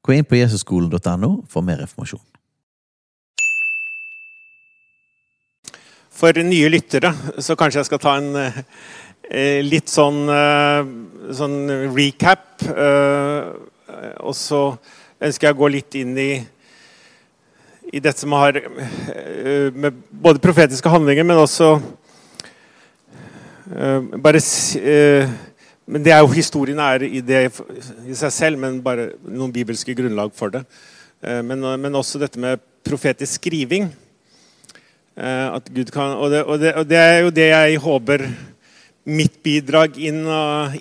Gå inn på jesusskolen.no for mer informasjon. For nye lyttere så kanskje jeg skal ta en eh, litt sånn, eh, sånn recap. Eh, og så ønsker jeg å gå litt inn i, i dette som har eh, med både profetiske handlinger, men også eh, bare eh, Men det er jo historien er i, det, i seg selv, men bare noen bibelske grunnlag for det. Eh, men, men også dette med profetisk skriving. Eh, kan, og, det, og, det, og det er jo det jeg håper mitt bidrag inn,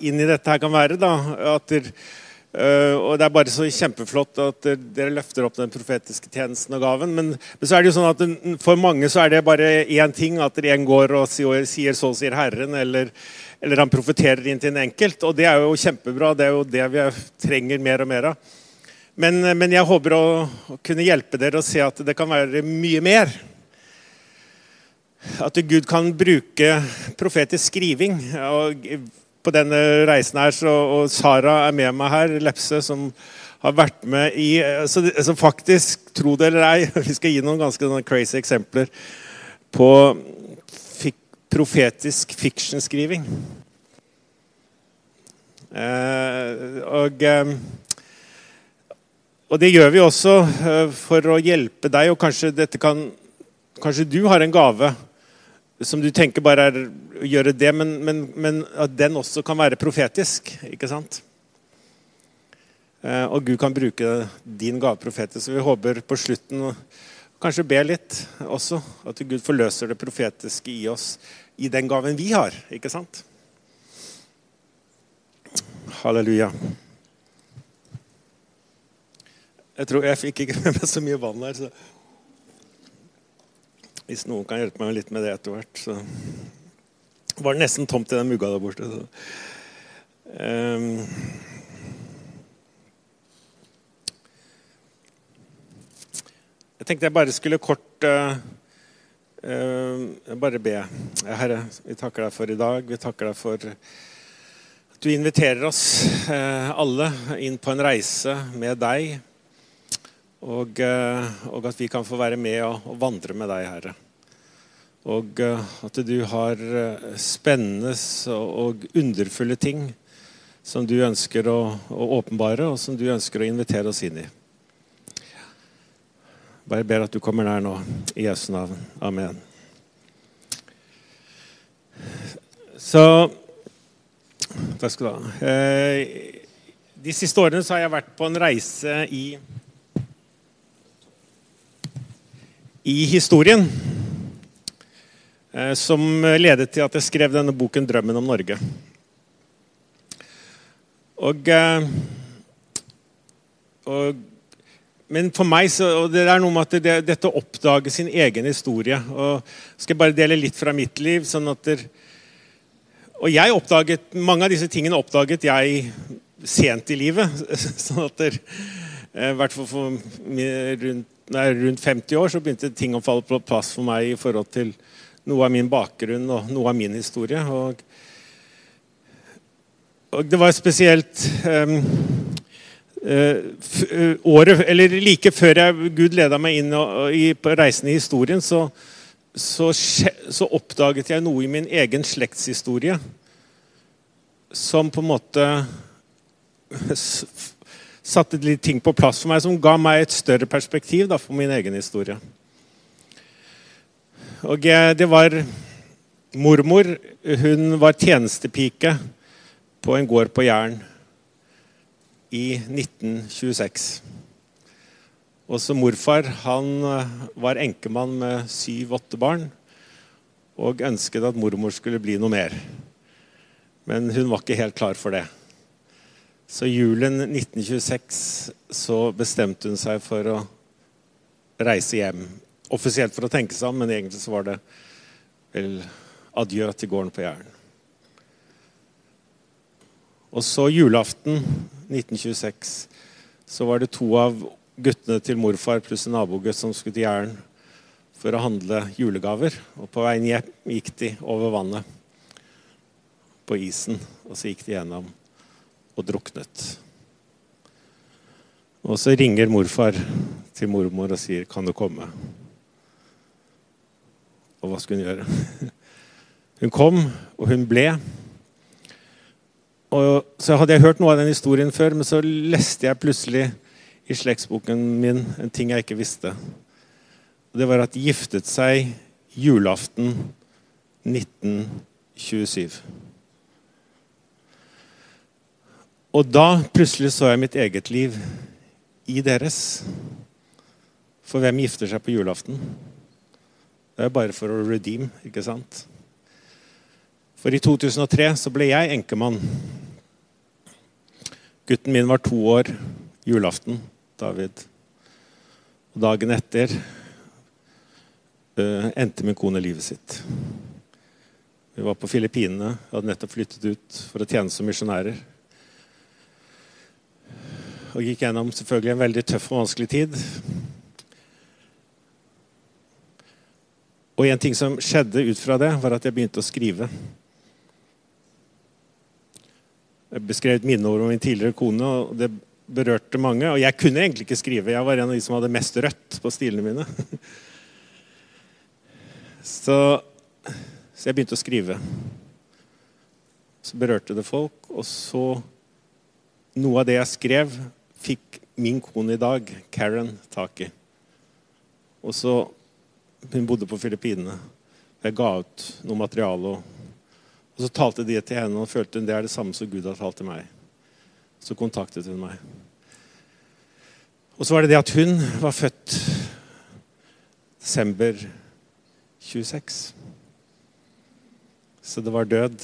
inn i dette her kan være. da, at der, eh, Og det er bare så kjempeflott at dere løfter opp den profetiske tjenesten og gaven. Men, men så er det jo sånn at for mange så er det bare én ting. At en går og sier, 'så sier Herren', eller, eller han profeterer inn til en enkelt. Og det er jo kjempebra. Det er jo det vi trenger mer og mer av. Men, men jeg håper å kunne hjelpe dere å se at det kan være mye mer. At Gud kan bruke profetisk skriving. Og på denne reisen her, så, og Sara er med meg her, Lepse, som har vært med i Så, så faktisk, tro det eller ei, vi skal gi noen ganske crazy eksempler på fik, profetisk fiction-skriving. Eh, og eh, og det gjør vi også eh, for å hjelpe deg, og kanskje kan Kanskje du har en gave som du tenker bare er å gjøre det, men, men, men at den også kan være profetisk. ikke sant? Eh, Og Gud kan bruke din gave profetisk. Så vi håper på slutten kanskje be litt også. At Gud forløser det profetiske i oss i den gaven vi har. ikke sant? Halleluja. Jeg tror jeg fikk ikke med meg så mye vann her. så hvis noen kan hjelpe meg litt med det etter hvert, så var det nesten tomt i den mugga der borte. Ehm. jeg tenkte jeg bare skulle kort uh, uh, bare be. Herre, vi takker deg for i dag. Vi takker deg for at du inviterer oss uh, alle inn på en reise med deg. Og, eh, og at vi kan få være med og, og vandre med deg, Herre. Og eh, at du har eh, spennende og, og underfulle ting som du ønsker å, å åpenbare, og som du ønsker å invitere oss inn i. Bare ber at du kommer nær nå, i Jesu navn. Amen. Så Takk skal du ha. De siste årene så har jeg vært på en reise i i historien eh, som ledet til at jeg skrev denne boken 'Drømmen om Norge'. Og, eh, og Men for meg så, og det er noe med at det, dette å oppdage sin egen historie og Skal jeg bare dele litt fra mitt liv. sånn at der, Og jeg oppdaget, Mange av disse tingene oppdaget jeg sent i livet. sånn at der, eh, I hvert fall rundt når jeg er rundt 50 år, så begynte ting å falle på plass for meg i forhold til noe av min bakgrunn og noe av min historie. Og, og det var spesielt um, uh, året, eller Like før jeg, Gud leda meg inn og, og, i, på reisen i historien, så, så, så oppdaget jeg noe i min egen slektshistorie som på en måte satte litt ting på plass for meg som ga meg et større perspektiv da, for min egen historie. Og eh, det var mormor. Hun var tjenestepike på en gård på Jæren i 1926. Også morfar han eh, var enkemann med syv-åtte barn og ønsket at mormor skulle bli noe mer. Men hun var ikke helt klar for det. Så julen 1926 så bestemte hun seg for å reise hjem. Offisielt for å tenke seg om, men egentlig så var det vel adjø til gården på Jæren. Og så julaften 1926 så var det to av guttene til morfar pluss en nabogutt som skulle til Jæren for å handle julegaver. Og på veien hjem gikk de over vannet på isen, og så gikk de gjennom og druknet. Og så ringer morfar til mormor og sier 'Kan du komme?' Og hva skulle hun gjøre? Hun kom, og hun ble. Og så hadde jeg hørt noe av den historien før, men så leste jeg plutselig i slektsboken min en ting jeg ikke visste. Det var at de giftet seg julaften 1927. Og da plutselig så jeg mitt eget liv i deres. For hvem gifter seg på julaften? Det er bare for å redeem, ikke sant? For i 2003 så ble jeg enkemann. Gutten min var to år julaften, David. Og dagen etter uh, endte min kone livet sitt. Vi var på Filippinene, hadde nettopp flyttet ut for å tjene som misjonærer og gikk gjennom selvfølgelig en veldig tøff og vanskelig tid. Og en ting som skjedde ut fra det, var at jeg begynte å skrive. Jeg beskrev et minneord om min tidligere kone, og det berørte mange. Og jeg kunne egentlig ikke skrive. Jeg var en av de som hadde mest rødt på stilene mine. Så, så jeg begynte å skrive. Så berørte det folk, og så Noe av det jeg skrev, fikk min kone i dag, Karen, tak i. Og så Hun bodde på Filippinene. Jeg ga ut noe materiale. Og, og så talte de til henne, og følte hun det er det samme som Gud har talt til meg. Så kontaktet hun meg. Og så var det det at hun var født desember 26. Så det var død,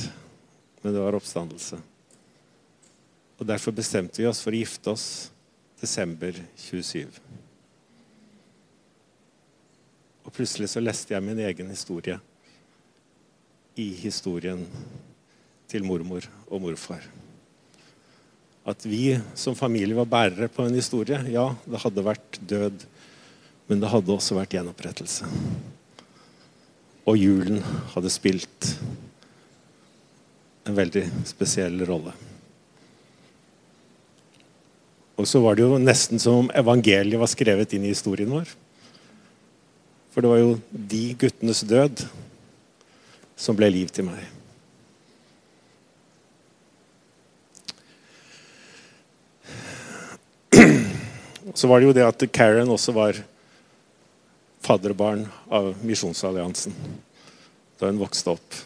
men det var oppstandelse. Og Derfor bestemte vi oss for å gifte oss desember 27. Og plutselig så leste jeg min egen historie i historien til mormor og morfar. At vi som familie var bærere på en historie. Ja, det hadde vært død, men det hadde også vært gjenopprettelse. Og julen hadde spilt en veldig spesiell rolle. Og så var det jo nesten som om evangeliet var skrevet inn i historien vår. For det var jo de guttenes død som ble liv til meg. Så var det jo det at Karen også var fadderbarn av Misjonsalliansen da hun vokste opp.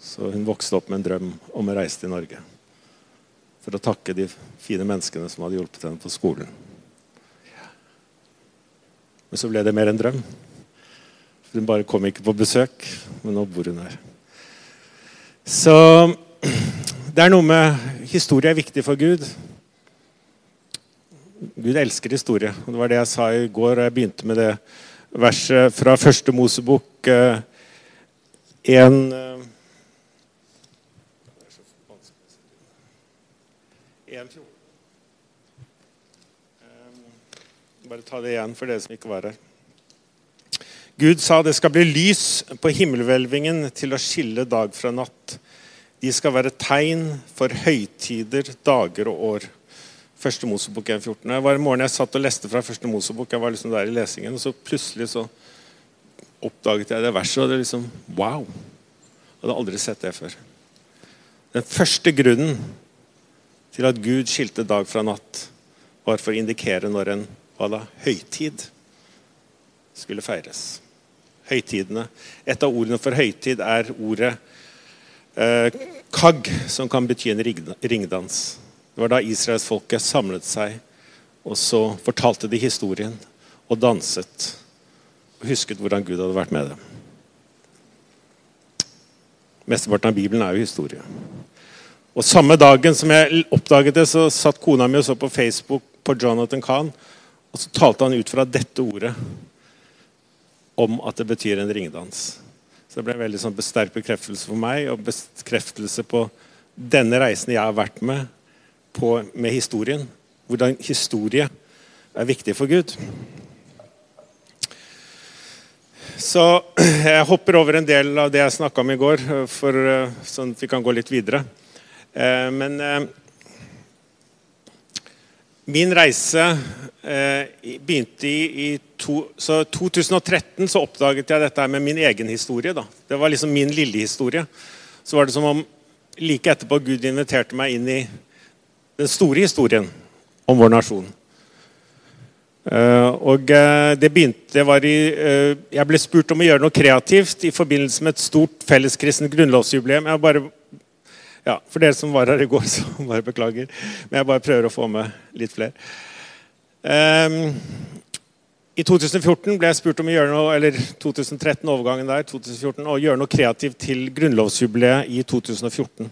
Så hun vokste opp med en drøm om å reise til Norge for å takke de fine menneskene som hadde hjulpet henne på skolen. Men så ble det mer en drøm. Hun bare kom ikke på besøk, men nå bor hun her. Så det er noe med Historie er viktig for Gud. Gud elsker historie. og Det var det jeg sa i går, og jeg begynte med det verset fra første Mosebok 1 Bare ta det igjen for dere som ikke var her. Gud sa det skal bli lys på himmelhvelvingen til å skille dag fra natt. De skal være tegn for høytider, dager og år. Første Mosebok 1,14. Det var en morgen jeg satt og leste fra Første Mosebok. Jeg var liksom der i lesingen, og så plutselig så oppdaget jeg det verset, og det liksom Wow! Jeg hadde aldri sett det før. Den første grunnen til at Gud skilte dag fra natt, var for å indikere når en da, høytid skulle feires. Høytidene. Et av ordene for høytid er ordet eh, kagg, som kan bety en ringdans. Det var da israelsfolket samlet seg, og så fortalte de historien og danset. Og husket hvordan Gud hadde vært med dem. Mesteparten av Bibelen er jo historie. Og Samme dagen som jeg oppdaget det, så satt kona mi og så på Facebook på Jonathan Kahn. Og så talte han ut fra dette ordet om at det betyr en ringdans. Så det ble en veldig sånn sterk bekreftelse for meg, og bekreftelse på denne reisen jeg har vært med på med historien. Hvordan historie er viktig for Gud. Så jeg hopper over en del av det jeg snakka om i går, for, eh, sånn at vi kan gå litt videre. Eh, men eh, min reise begynte i, i to, så 2013 så oppdaget jeg dette med min egen historie. Da. Det var liksom min lille historie. Så var det som om like etterpå Gud inviterte meg inn i den store historien om vår nasjon. Uh, og uh, det begynte det var i, Jeg ble spurt om å gjøre noe kreativt i forbindelse med et stort felleskristent grunnlovsjubileum. Jeg bare, ja, for dere som var her i går, så bare beklager. Men jeg bare prøver å få med litt flere. Um, I 2014 ble jeg spurt om å gjøre noe eller 2013 overgangen der, 2014, å gjøre noe kreativt til grunnlovsjubileet i 2014.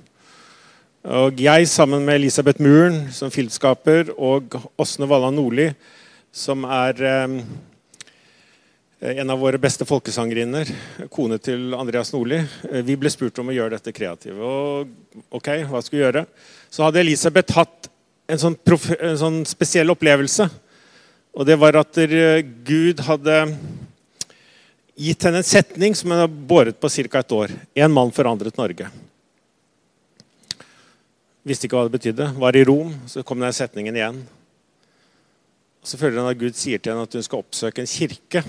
Og jeg, sammen med Elisabeth Muren som filmskaper, og Åsne Valla Nordli, som er eh, en av våre beste folkesangerinner, kone til Andreas Nordli. Eh, vi ble spurt om å gjøre dette kreative. Og ok, hva skulle vi gjøre? Så hadde Elisabeth hatt en sånn, en sånn spesiell opplevelse. Og det var at Gud hadde gitt henne en setning som hun har båret på ca. et år. En mann forandret Norge. Visste ikke hva det betydde. Var i Rom, så kom den setningen igjen. Og Så føler hun at Gud sier til henne at hun skal oppsøke en kirke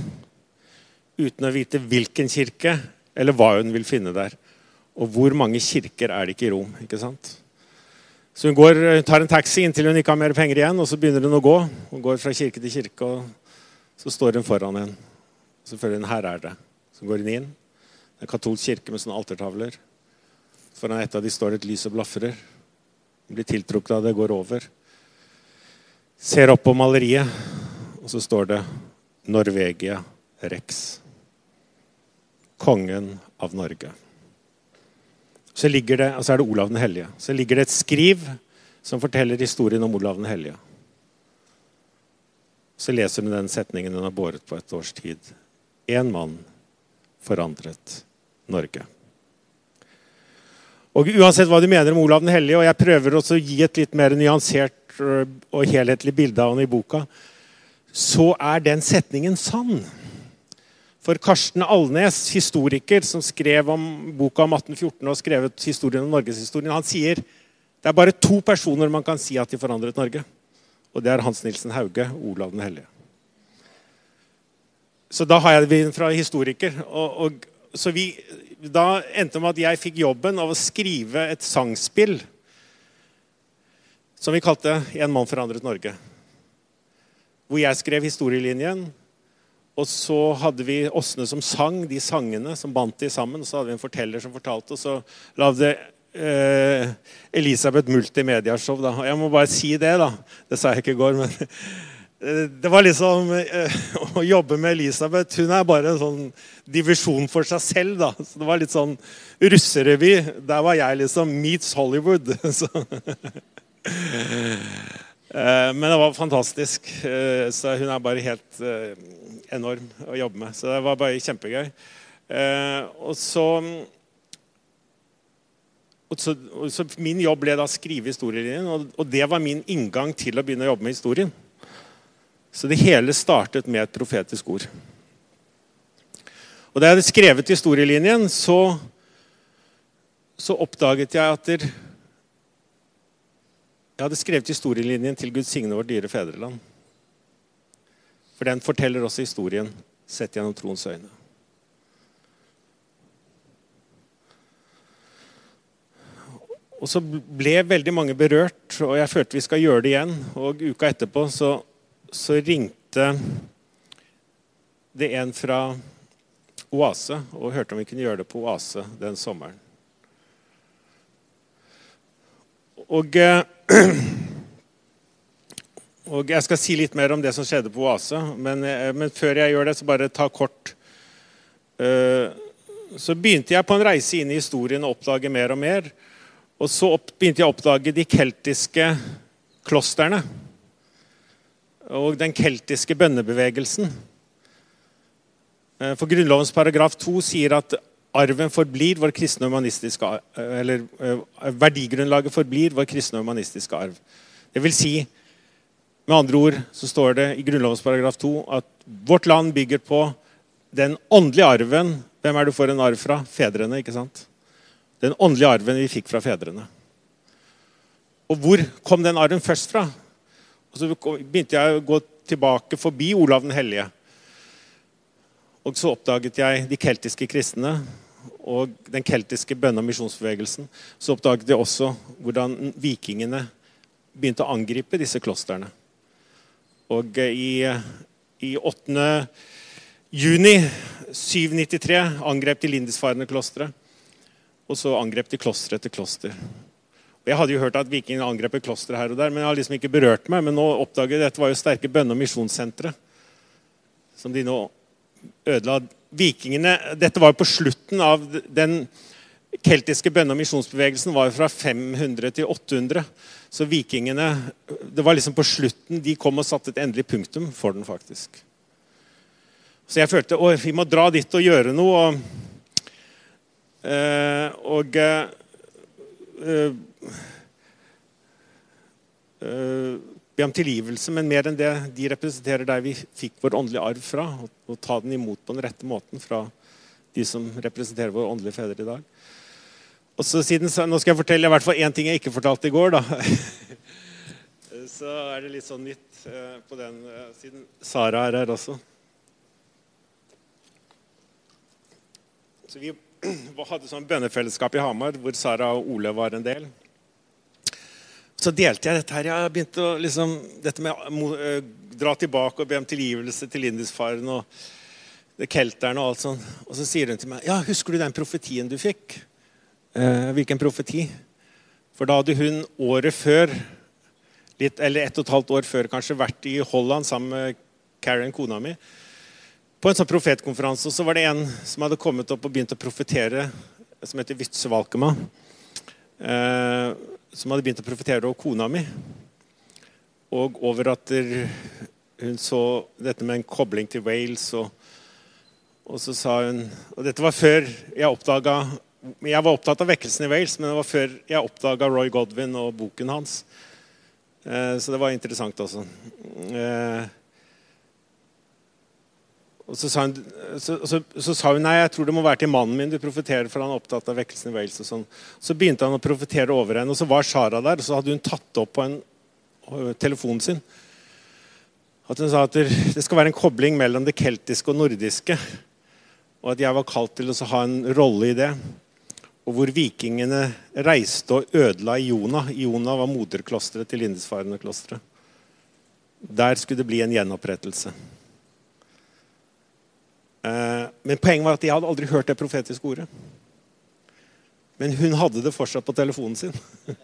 uten å vite hvilken kirke eller hva hun vil finne der. Og hvor mange kirker er det ikke i Rom? ikke sant? Så hun går, tar en taxi inntil hun ikke har mer penger igjen, og så begynner hun å gå. Hun går fra kirke til kirke, og så står hun foran en. Så føler hun her er det. Så går hun inn. Det er en katolsk kirke med sånne altertavler. Foran et av de står det et lys og blafrer. Hun blir tiltrukket av det, går over ser opp på maleriet, og så står det 'Norvegia Rex'. Kongen av Norge. Så, det, altså er det Olav den hellige. Så ligger det et skriv som forteller historien om Olav den hellige. Så leser hun den setningen hun har båret på et års tid. Én mann forandret Norge. Og Uansett hva du mener om Olav den hellige, og jeg prøver også å gi et litt mer nyansert og helhetlig bilde av han i boka, så er den setningen sann. For Karsten Alnes, historiker som skrev om boka om 1814 og skrevet historien om norgeshistorien, han sier det er bare to personer man kan si at de forandret Norge. Og det er Hans Nilsen Hauge og Olav den hellige. Så da har jeg det fra historiker. Og, og, så vi, da endte det med at jeg fikk jobben av å skrive et sangspill som vi kalte 'En mann forandret Norge'. Hvor jeg skrev historielinjen. Og så hadde vi Åsne som sang de sangene som bandt de sammen. Så hadde vi en forteller som fortalte, og så lagde eh, Elisabeth multimediashow. Og jeg må bare si det, da. Det sa jeg ikke i går, men det var liksom eh, Å jobbe med Elisabeth Hun er bare en sånn divisjon for seg selv. da. Så Det var litt sånn russerevy. Der var jeg liksom meets Hollywood. Så. Eh, men det var fantastisk. Eh, så hun er bare helt eh, enorm å jobbe med. Så det var bare kjempegøy. Og så, og så, og så Min jobb ble da å skrive historielinjen, og det var min inngang til å begynne å jobbe med historien. Så det hele startet med et profetisk ord. Og Da jeg hadde skrevet historielinjen, så, så oppdaget jeg at der, jeg hadde skrevet historielinjen til Gud signe vårt dyre fedreland. For den forteller også historien sett gjennom troens øyne. Og så ble veldig mange berørt, og jeg følte vi skal gjøre det igjen. Og uka etterpå så, så ringte det en fra Oase og hørte om vi kunne gjøre det på Oase den sommeren. Og eh, Og Jeg skal si litt mer om det som skjedde på Oase, men, eh, men før jeg gjør det, så bare ta kort. Eh, så begynte jeg på en reise inn i historien og oppdage mer og mer. Og så begynte jeg å oppdage de keltiske klostrene. Og den keltiske bønnebevegelsen. Eh, For Grunnlovens paragraf 2 sier at arven forblir vår kristne og humanistiske. Eller verdigrunnlaget forblir vår kristne humanistiske arv. Det vil si, med andre ord så står det i Grunnlovens paragraf 2 at vårt land bygger på den åndelige arven. Hvem er det du får en arv fra? Fedrene, ikke sant? Den åndelige arven vi fikk fra fedrene. Og hvor kom den arven først fra? Og så begynte jeg å gå tilbake forbi Olav den hellige. Og så oppdaget jeg de keltiske kristne og den keltiske bønne- og misjonsbevegelsen. Så oppdaget jeg også hvordan vikingene begynte å angripe disse klostrene. Og i, i 8. juni 793 angrep de Lindisfarne klosteret. Og så angrep de kloster etter kloster. Og jeg hadde jo hørt at vikingene angrep et kloster her og der, men jeg har liksom ikke berørt meg. Men nå oppdager jeg at dette var jo sterke bønne- og misjonssentre. Som de nå ødela. Vikingene, Dette var jo på slutten av den keltiske bønne- og misjonsbevegelsen var fra 500 til 800. Så vikingene Det var liksom på slutten de kom og satte et endelig punktum for den, faktisk. Så jeg følte at vi må dra dit og gjøre noe. Og, eh, og eh, eh, be om tilgivelse, men mer enn det, de representerer der vi fikk vår åndelige arv fra. Og, ta den imot på den rette måten fra de som representerer våre åndelige fedre i dag. Og så siden, Nå skal jeg fortelle i hvert fall én ting jeg ikke fortalte i går. da. Så er det litt sånn nytt eh, på den, eh, siden Sara er her også. Så Vi hadde sånn bønnefellesskap i Hamar hvor Sara og Ole var en del. Så delte jeg dette her. Jeg begynte å liksom, dette med å eh, dra tilbake og be om tilgivelse til Lindisfaren og kelterne og alt sånt. Og så sier hun til meg ja, 'Husker du den profetien du fikk?' Eh, hvilken profeti? For da hadde hun året før, litt, eller ett og et halvt år før kanskje, vært i Holland sammen med Karen, kona mi, på en sånn profetkonferanse. Og så var det en som hadde kommet opp og begynt å profetere, som heter Vitse Valkema. Eh, som hadde begynt å profetere over kona mi. Og over at hun så dette med en kobling til Wales. Og, og så sa hun Og dette var før jeg oppdaga jeg var opptatt av vekkelsen i Wales, men det var før jeg oppdaga Roy Godwin og boken hans. Eh, så det var interessant også. Eh, og så sa, hun, så, så, så sa, hun, nei, jeg tror det må være til mannen min du profeterer, for han er opptatt av vekkelsen i Wales. og sånn. Så begynte han å profetere over henne, og så var Sara der. Og så hadde hun tatt opp på en, telefonen sin. At hun sa at det skal være en kobling mellom det keltiske og nordiske. Og at jeg var kalt til å ha en rolle i det. Og hvor vikingene reiste og ødela Iona. Iona var moderklosteret til Lindisfarne-klosteret. Der skulle det bli en gjenopprettelse. Eh, men poenget var at jeg hadde aldri hørt det profetiske ordet. Men hun hadde det fortsatt på telefonen sin.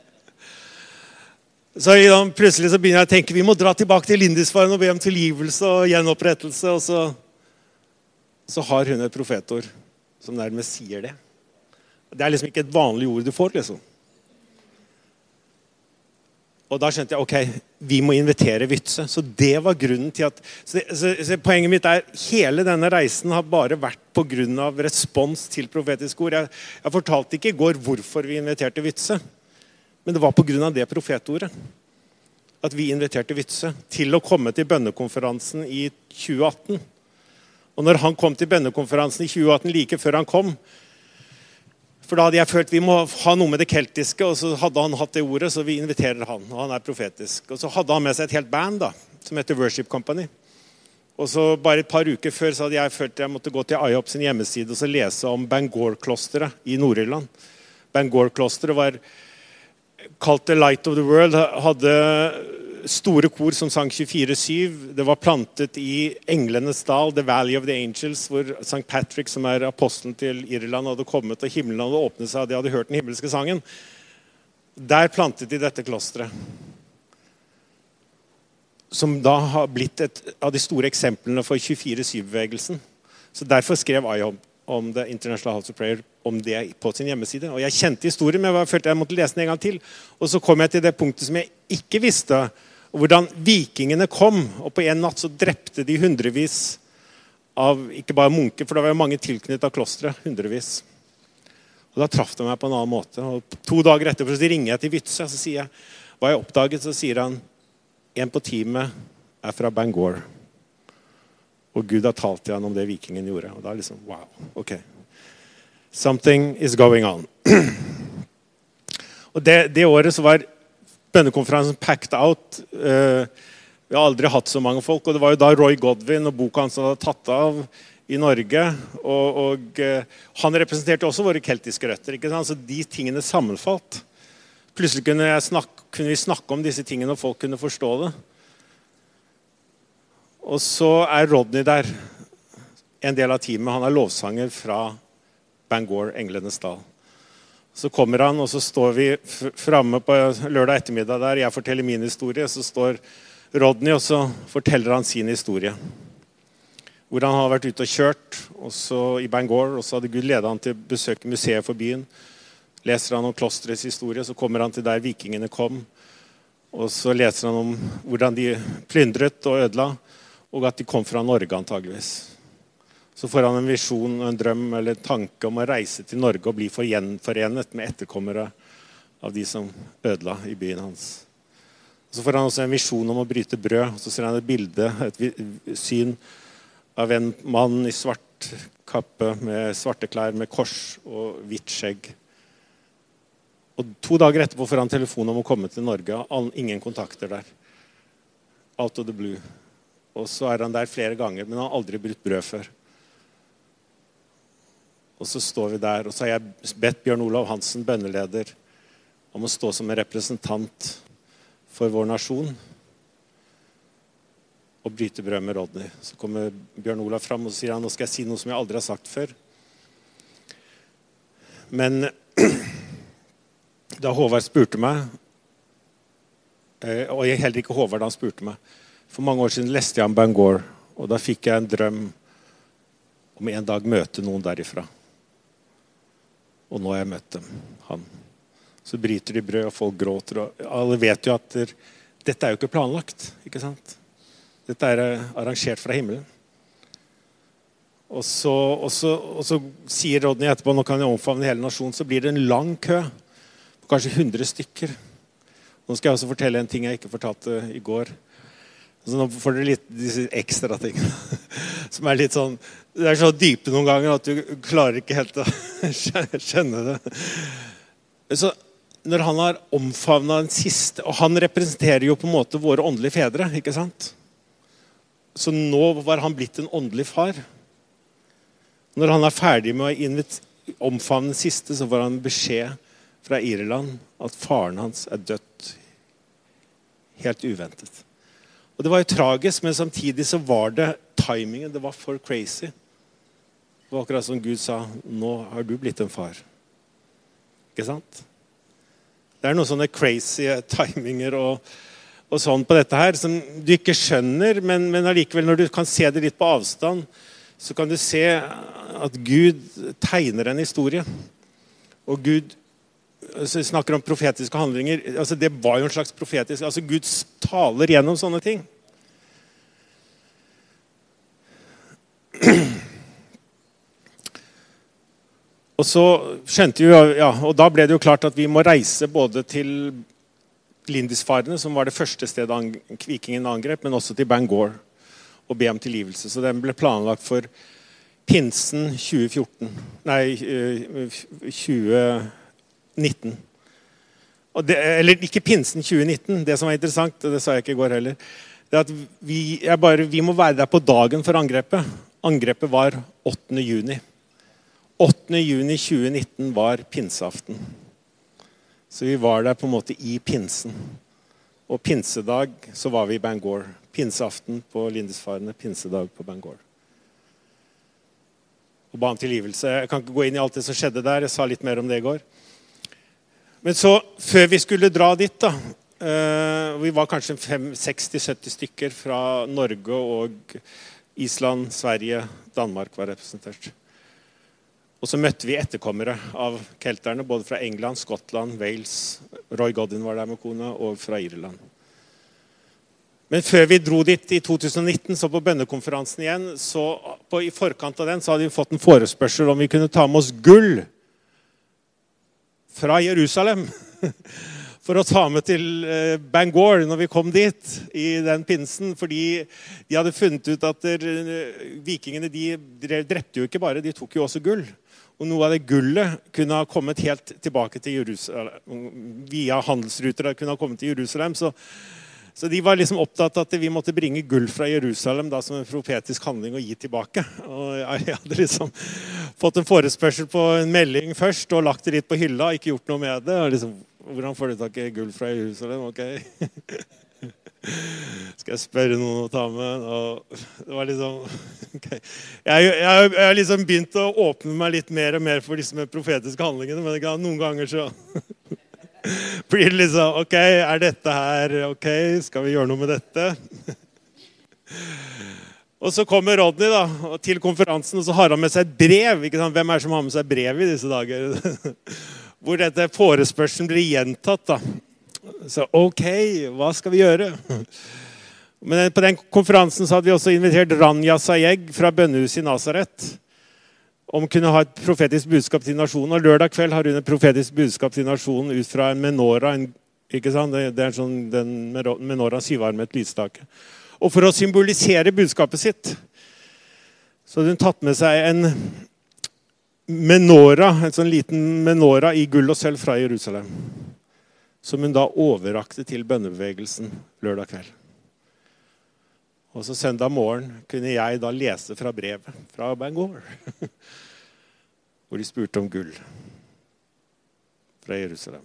Så plutselig så begynner jeg å tenke vi må dra tilbake til Lindisfaren og be om tilgivelse og gjenopprettelse. Og så, så har hun et profetord som nærmest sier det. Det er liksom ikke et vanlig ord du får. liksom. Og da skjønte jeg ok, vi må invitere Vytse. Så det var grunnen til at så, så, så Poenget mitt er hele denne reisen har bare vært pga. respons til profetiske ord. Jeg, jeg fortalte ikke i går hvorfor vi inviterte Vytse. Men det var pga. det profetordet. At vi inviterte Vytse til å komme til bønnekonferansen i 2018. Og når han kom til bønnekonferansen i 2018, like før han kom, for da hadde jeg følt vi må ha noe med det keltiske, og så hadde han hatt det ordet, så vi inviterer han. Og han er profetisk. Og så hadde han med seg et helt band da, som heter Worship Company. Og så Bare et par uker før så hadde jeg følt jeg måtte gå til IOP sin hjemmeside og så lese om Bangor-klosteret i Nord-Irland. Bangor-klosteret var kalt The Light of the World. Hadde store kor som sang 24-7. Det var plantet i Englenes dal, The Valley of the Angels, hvor St. Patrick, som er apostelen til Irland, hadde kommet, og himmelen hadde åpnet seg, og de hadde hørt den himmelske sangen. Der plantet de dette klosteret. Som da har blitt et av de store eksemplene for 24-7-bevegelsen. Så Derfor skrev I om, om The International House of Prayer om det på sin hjemmeside. Og Jeg kjente historien, men jeg følte jeg måtte lese den en gang til. Og så kom jeg til det punktet som jeg ikke visste. Hvordan vikingene kom. Og på en natt så drepte de hundrevis av ikke bare munker, for det var jo mange tilknyttet klosteret. Hundrevis. Og Da traff det meg på en annen måte. Og To dager etterpå så ringer jeg til Witzøe og sier jeg, hva jeg oppdaget. Så sier han en på teamet er fra Bangor. Og Gud har talt til han om det vikingen gjorde. Og da er det liksom wow. ok. Something is going on. og det, det, året så var bønnekonferansen packed out. Uh, vi har aldri hatt så mange folk. Og det var jo da Roy Godwin og boka hans hadde tatt av i Norge. Og, og uh, han representerte også våre keltiske røtter. ikke sant? Så de tingene sammenfalt. Plutselig kunne, snakke, kunne, vi snakke om disse tingene, og folk kunne forstå det. Og så er Rodney der, en del av teamet. Han er lovsanger fra Bangor, Englenes dal. Så kommer han, og så står vi framme på lørdag ettermiddag der. Jeg forteller min historie. Så står Rodney, og så forteller han sin historie. Hvor han har vært ute og kjørt også i Bangor. Og så hadde Gud ledet han til å besøke museet for byen. Leser han om klosterets historie, så kommer han til der vikingene kom. Og så leser han om hvordan de plyndret og ødela, og at de kom fra Norge antageligvis. Så får han en visjon og en drøm eller en tanke om å reise til Norge og bli gjenforenet med etterkommere av de som ødela i byen hans. Så får han også en visjon om å bryte brød. Så ser han et bilde, et syn av en mann i svart kappe med svarte klær med kors og hvitt skjegg. Og To dager etterpå får han telefon om å komme til Norge. Ingen kontakter der. Out of the blue. Og så er han der flere ganger, men han har aldri brutt brød før. Og så står vi der, og så har jeg bedt Bjørn Olav Hansen, bønneleder, om å stå som en representant for vår nasjon og bryte brød med Rodney. Så kommer Bjørn Olav fram og sier han, nå skal jeg si noe som jeg aldri har sagt før. Men da Håvard spurte meg eh, Og jeg heller ikke Håvard da han spurte meg. For mange år siden leste jeg om Bangor, og da fikk jeg en drøm om en dag møte noen derifra. Og nå har jeg møtt dem. Han. Så bryter de brød, og folk gråter. og Alle vet jo at der, dette er jo ikke planlagt. ikke sant? Dette er eh, arrangert fra himmelen. Og så, og, så, og så, sier Rodney etterpå nå kan jeg omfavne hele nasjonen, så blir det en lang kø. På kanskje 100 stykker. Nå skal jeg også fortelle en ting jeg ikke fortalte i går. Så nå får dere litt disse ekstra tingene. Som er litt sånn Det er så dype noen ganger at du klarer ikke helt å skjønne det. Så når han har omfavna den siste Og han representerer jo på en måte våre åndelige fedre. ikke sant? Så nå var han blitt en åndelig far. Når han er ferdig med å omfavne den siste, så får han beskjed fra Irland at faren hans er dødt helt uventet. Og Det var jo tragisk, men samtidig så var det timingen. Det var for crazy. Det var akkurat som Gud sa Nå har du blitt en far. Ikke sant? Det er noen sånne crazy timinger og, og sånn på dette her som du ikke skjønner, men, men allikevel, når du kan se det litt på avstand, så kan du se at Gud tegner en historie. Og Gud så snakker om profetiske handlinger. altså Det var jo en slags profetisk altså Gud taler gjennom sånne ting. Og så skjønte vi, ja, og da ble det jo klart at vi må reise både til Lindisfarene, som var det første stedet vikingen angrep, men også til Bangor og be om tilgivelse. Så den ble planlagt for pinsen 2014 Nei, 2014. 19. Det, eller ikke pinsen 2019. Det som var interessant, og det sa jeg ikke i går heller, det er at vi, bare, vi må være der på dagen for angrepet. Angrepet var 8. juni. 8. juni 2019 var pinseaften. Så vi var der på en måte i pinsen. Og pinsedag så var vi i Bangor. Pinseaften på Lindisfarene, pinsedag på Bangor. Og ba om tilgivelse. Jeg kan ikke gå inn i alt det som skjedde der. Jeg sa litt mer om det i går. Men så, før vi skulle dra dit da, uh, Vi var kanskje 60-70 stykker fra Norge og Island, Sverige, Danmark var representert. Og så møtte vi etterkommere av kelterne, både fra England, Skottland, Wales Roy Godin var der med kona, og fra Irland. Men før vi dro dit i 2019, så på bønnekonferansen igjen, så på, i forkant av den så hadde vi fått en forespørsel om vi kunne ta med oss gull fra Jerusalem. For å ta med til eh, Bangor når vi kom dit i den pinsen. Fordi de hadde funnet ut at eh, vikingene de drepte jo ikke bare, de tok jo også gull. Og noe av det gullet kunne ha kommet helt tilbake til Jerusalem. Via handelsruter kunne ha kommet til Jerusalem. Så så de var liksom opptatt av at vi måtte bringe gull fra Jerusalem da, som en profetisk handling og gi tilbake. Og jeg hadde liksom fått en forespørsel på en melding først og lagt det litt på hylla. ikke gjort noe med det. Og liksom, Hvordan får du tak i gull fra Jerusalem? Ok. Skal jeg spørre noen å ta med? Og det var liksom okay. jeg, har liksom begynt å åpne meg litt mer og mer for disse profetiske handlingene. Men noen ganger så blir det liksom Ok, er dette her ok? Skal vi gjøre noe med dette? Og så kommer Rodney da, til konferansen, og så har han med seg et brev. Hvem er det som har med seg brev i disse dager? Hvor dette forespørselen blir gjentatt. da. Så OK, hva skal vi gjøre? Men på den konferansen så hadde vi også invitert Ranja Sayeg fra bønnehuset i Nasaret om å kunne ha et profetisk budskap til nasjonen. Og lørdag kveld har hun et profetisk budskap til nasjonen ut fra en menora. En, ikke sant? Det, er sånn, den menora syvarmet lysstake. Og for å symbolisere budskapet sitt så hadde hun tatt med seg en menora, en sånn liten menora i gull og sølv fra Jerusalem. Som hun da overrakte til bønnebevegelsen lørdag kveld. Og så søndag morgen kunne jeg da lese fra brevet fra Bangor. Hvor de spurte om gull fra Jerusalem.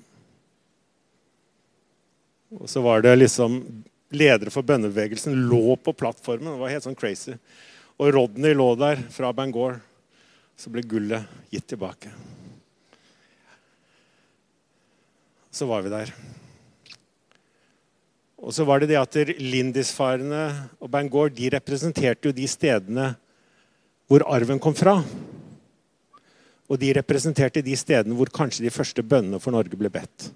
Og så var det liksom Ledere for bønnebevegelsen lå på plattformen. Det var helt sånn crazy. Og Rodney lå der fra Bangor. Så ble gullet gitt tilbake. Så var vi der. Og så var det det at Lindisfarene og Bangor de representerte jo de stedene hvor arven kom fra. Og de representerte de stedene hvor kanskje de første bønnene for Norge ble bedt.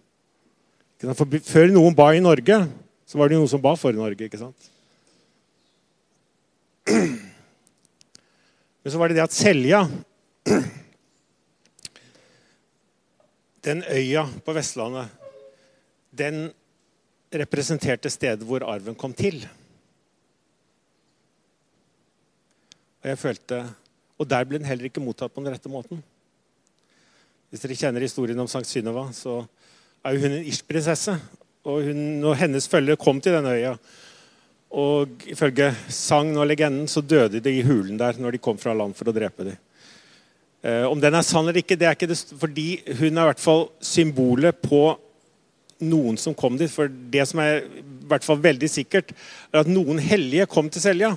For før noen ba i Norge, så var det noen som ba for Norge. ikke sant? Men så var det det at Selja Den øya på Vestlandet, den representerte stedet hvor arven kom til. Og jeg følte, og der ble den heller ikke mottatt på den rette måten. Hvis dere kjenner historien om Sankt Synnøva, så er hun en irsk-prinsesse. Og hun og hennes følge kom til den øya. Og ifølge sagn og legenden så døde de i hulen der når de kom fra land for å drepe dem. Eh, om den er sann eller ikke, det er ikke det, fordi hun er i hvert fall symbolet på noen som kom dit. For det som er i hvert fall veldig sikkert, er at noen hellige kom til Selja.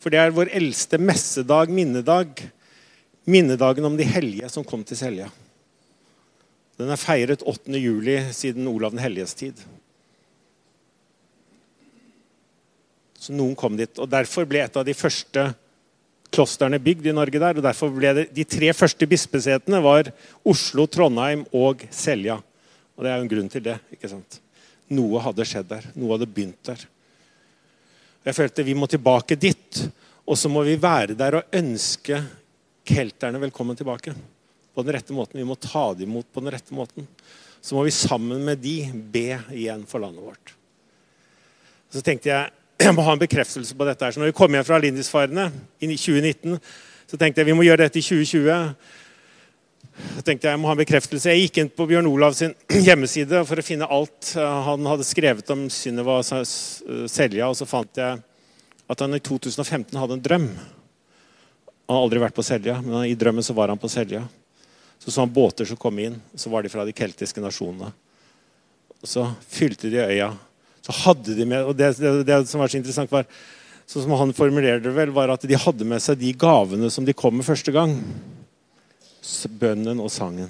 For det er vår eldste messedag, minnedag. Minnedagen om de hellige som kom til Selja. Den er feiret 8. juli siden Olav den helliges tid. Så noen kom dit. og Derfor ble et av de første klostrene bygd i Norge der. og derfor ble det, De tre første bispesetene var Oslo, Trondheim og Selja. Og det er jo en grunn til det. ikke sant? Noe hadde skjedd der. Noe hadde begynt der. Jeg følte vi må tilbake dit. Og så må vi være der og ønske kelterne velkommen tilbake. På den rette måten. Vi må ta dem imot på den rette måten. Så må vi sammen med de be igjen for landet vårt. Så tenkte jeg jeg må ha en bekreftelse på dette. her. Så når vi kom hjem fra Lindisfarene i 2019, så tenkte jeg vi må gjøre dette i 2020. Så tenkte jeg jeg må ha en bekreftelse. Jeg gikk inn på Bjørn Olav sin hjemmeside for å finne alt han hadde skrevet om Synnøve Selja. Og så fant jeg at han i 2015 hadde en drøm. Han har aldri vært på Selja, men i drømmen så var han på Selja. Så så han båter som kom inn. Så var de fra de keltiske nasjonene. Så fylte de øya. Så hadde de med, og det, det, det som var så interessant, var sånn som han formulerte det vel, var at de hadde med seg de gavene som de kom med første gang bønnen og sangen.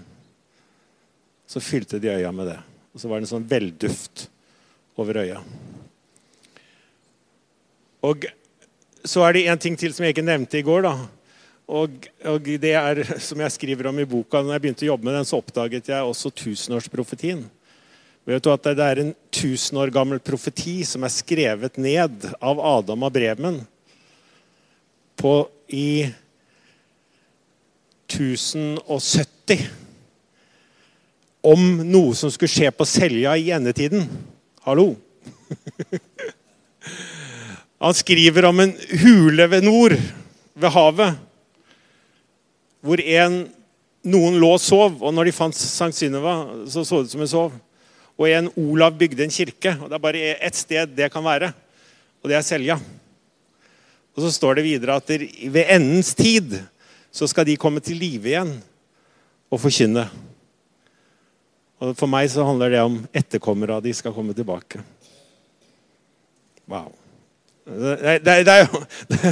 Så fylte de øya med det. Og så var det en sånn velduft over øya. Og så er det en ting til som jeg ikke nevnte i går. da. Og, og, det er, som jeg skriver om i boka, når jeg begynte å jobbe med den, så oppdaget jeg også tusenårsprofetien. Vet du at Det er en tusen år gammel profeti som er skrevet ned av Adam av Bremen på, i 1070 om noe som skulle skje på Selja i endetiden. Hallo! Han skriver om en hule ved nord, ved havet, hvor en, noen lå og sov. Og når de fant Sankt Synnøve, så så det ut som en sov. Og en Olav bygde en kirke. og Det er bare ett sted det kan være, og det er Selja. Og så står det videre at ved endens tid så skal de komme til live igjen og forkynne. Og For meg så handler det om etterkommere av de skal komme tilbake. Wow. Det, det, det er jo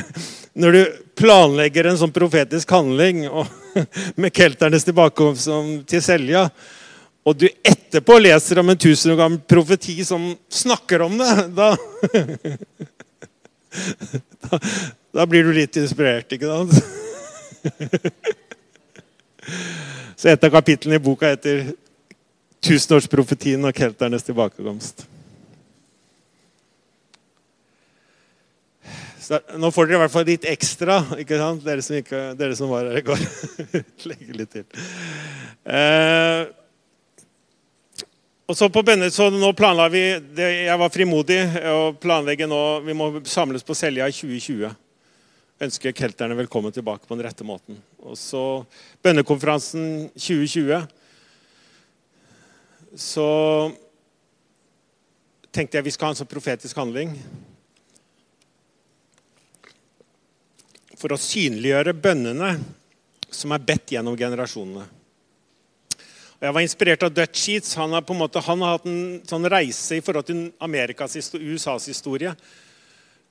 Når du planlegger en sånn profetisk handling og, med kelternes tilbakekomst til Selja, og du etterpå leser om en tusen år gammel profeti som snakker om det, da, da, da blir du litt inspirert, ikke sant? Så et av kapitlene i boka heter 'Tusenårsprofetien og kelternes tilbakekomst'. Så nå får dere i hvert fall litt ekstra, ikke sant? Dere, som, ikke, dere som var her i går. Legge litt til. Eh, og så på Bønnet, så nå planla vi det, Jeg var frimodig og planlegger nå Vi må samles på Selja i 2020. Ønsker kelterne velkommen tilbake på den rette måten. Og så bønnekonferansen 2020. Så tenkte jeg vi skal ha en sånn profetisk handling. for å synliggjøre bønnene som er bedt gjennom generasjonene. Og jeg var inspirert av Dutch Sheets. Han har, på en måte, han har hatt en sånn reise i forhold til Amerikas USAs historie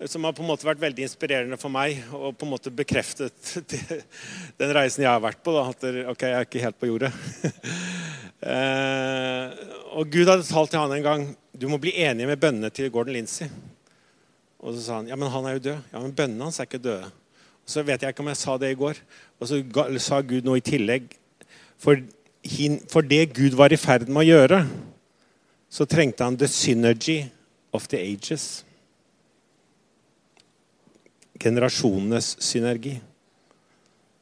som har på en måte vært veldig inspirerende for meg og på en måte bekreftet den reisen jeg har vært på. Da, at ok, jeg er ikke helt på jordet. eh, og Gud hadde talt til han en gang du må bli enig med bønnene til Gordon Lindsay. Og så sa han ja, men han er jo død. Ja, men bønnene hans er ikke døde. Og Så vet jeg ikke om jeg sa det i går. Og så sa Gud noe i tillegg. For, for det Gud var i ferd med å gjøre, så trengte han the synergy of the ages. Generasjonenes synergi.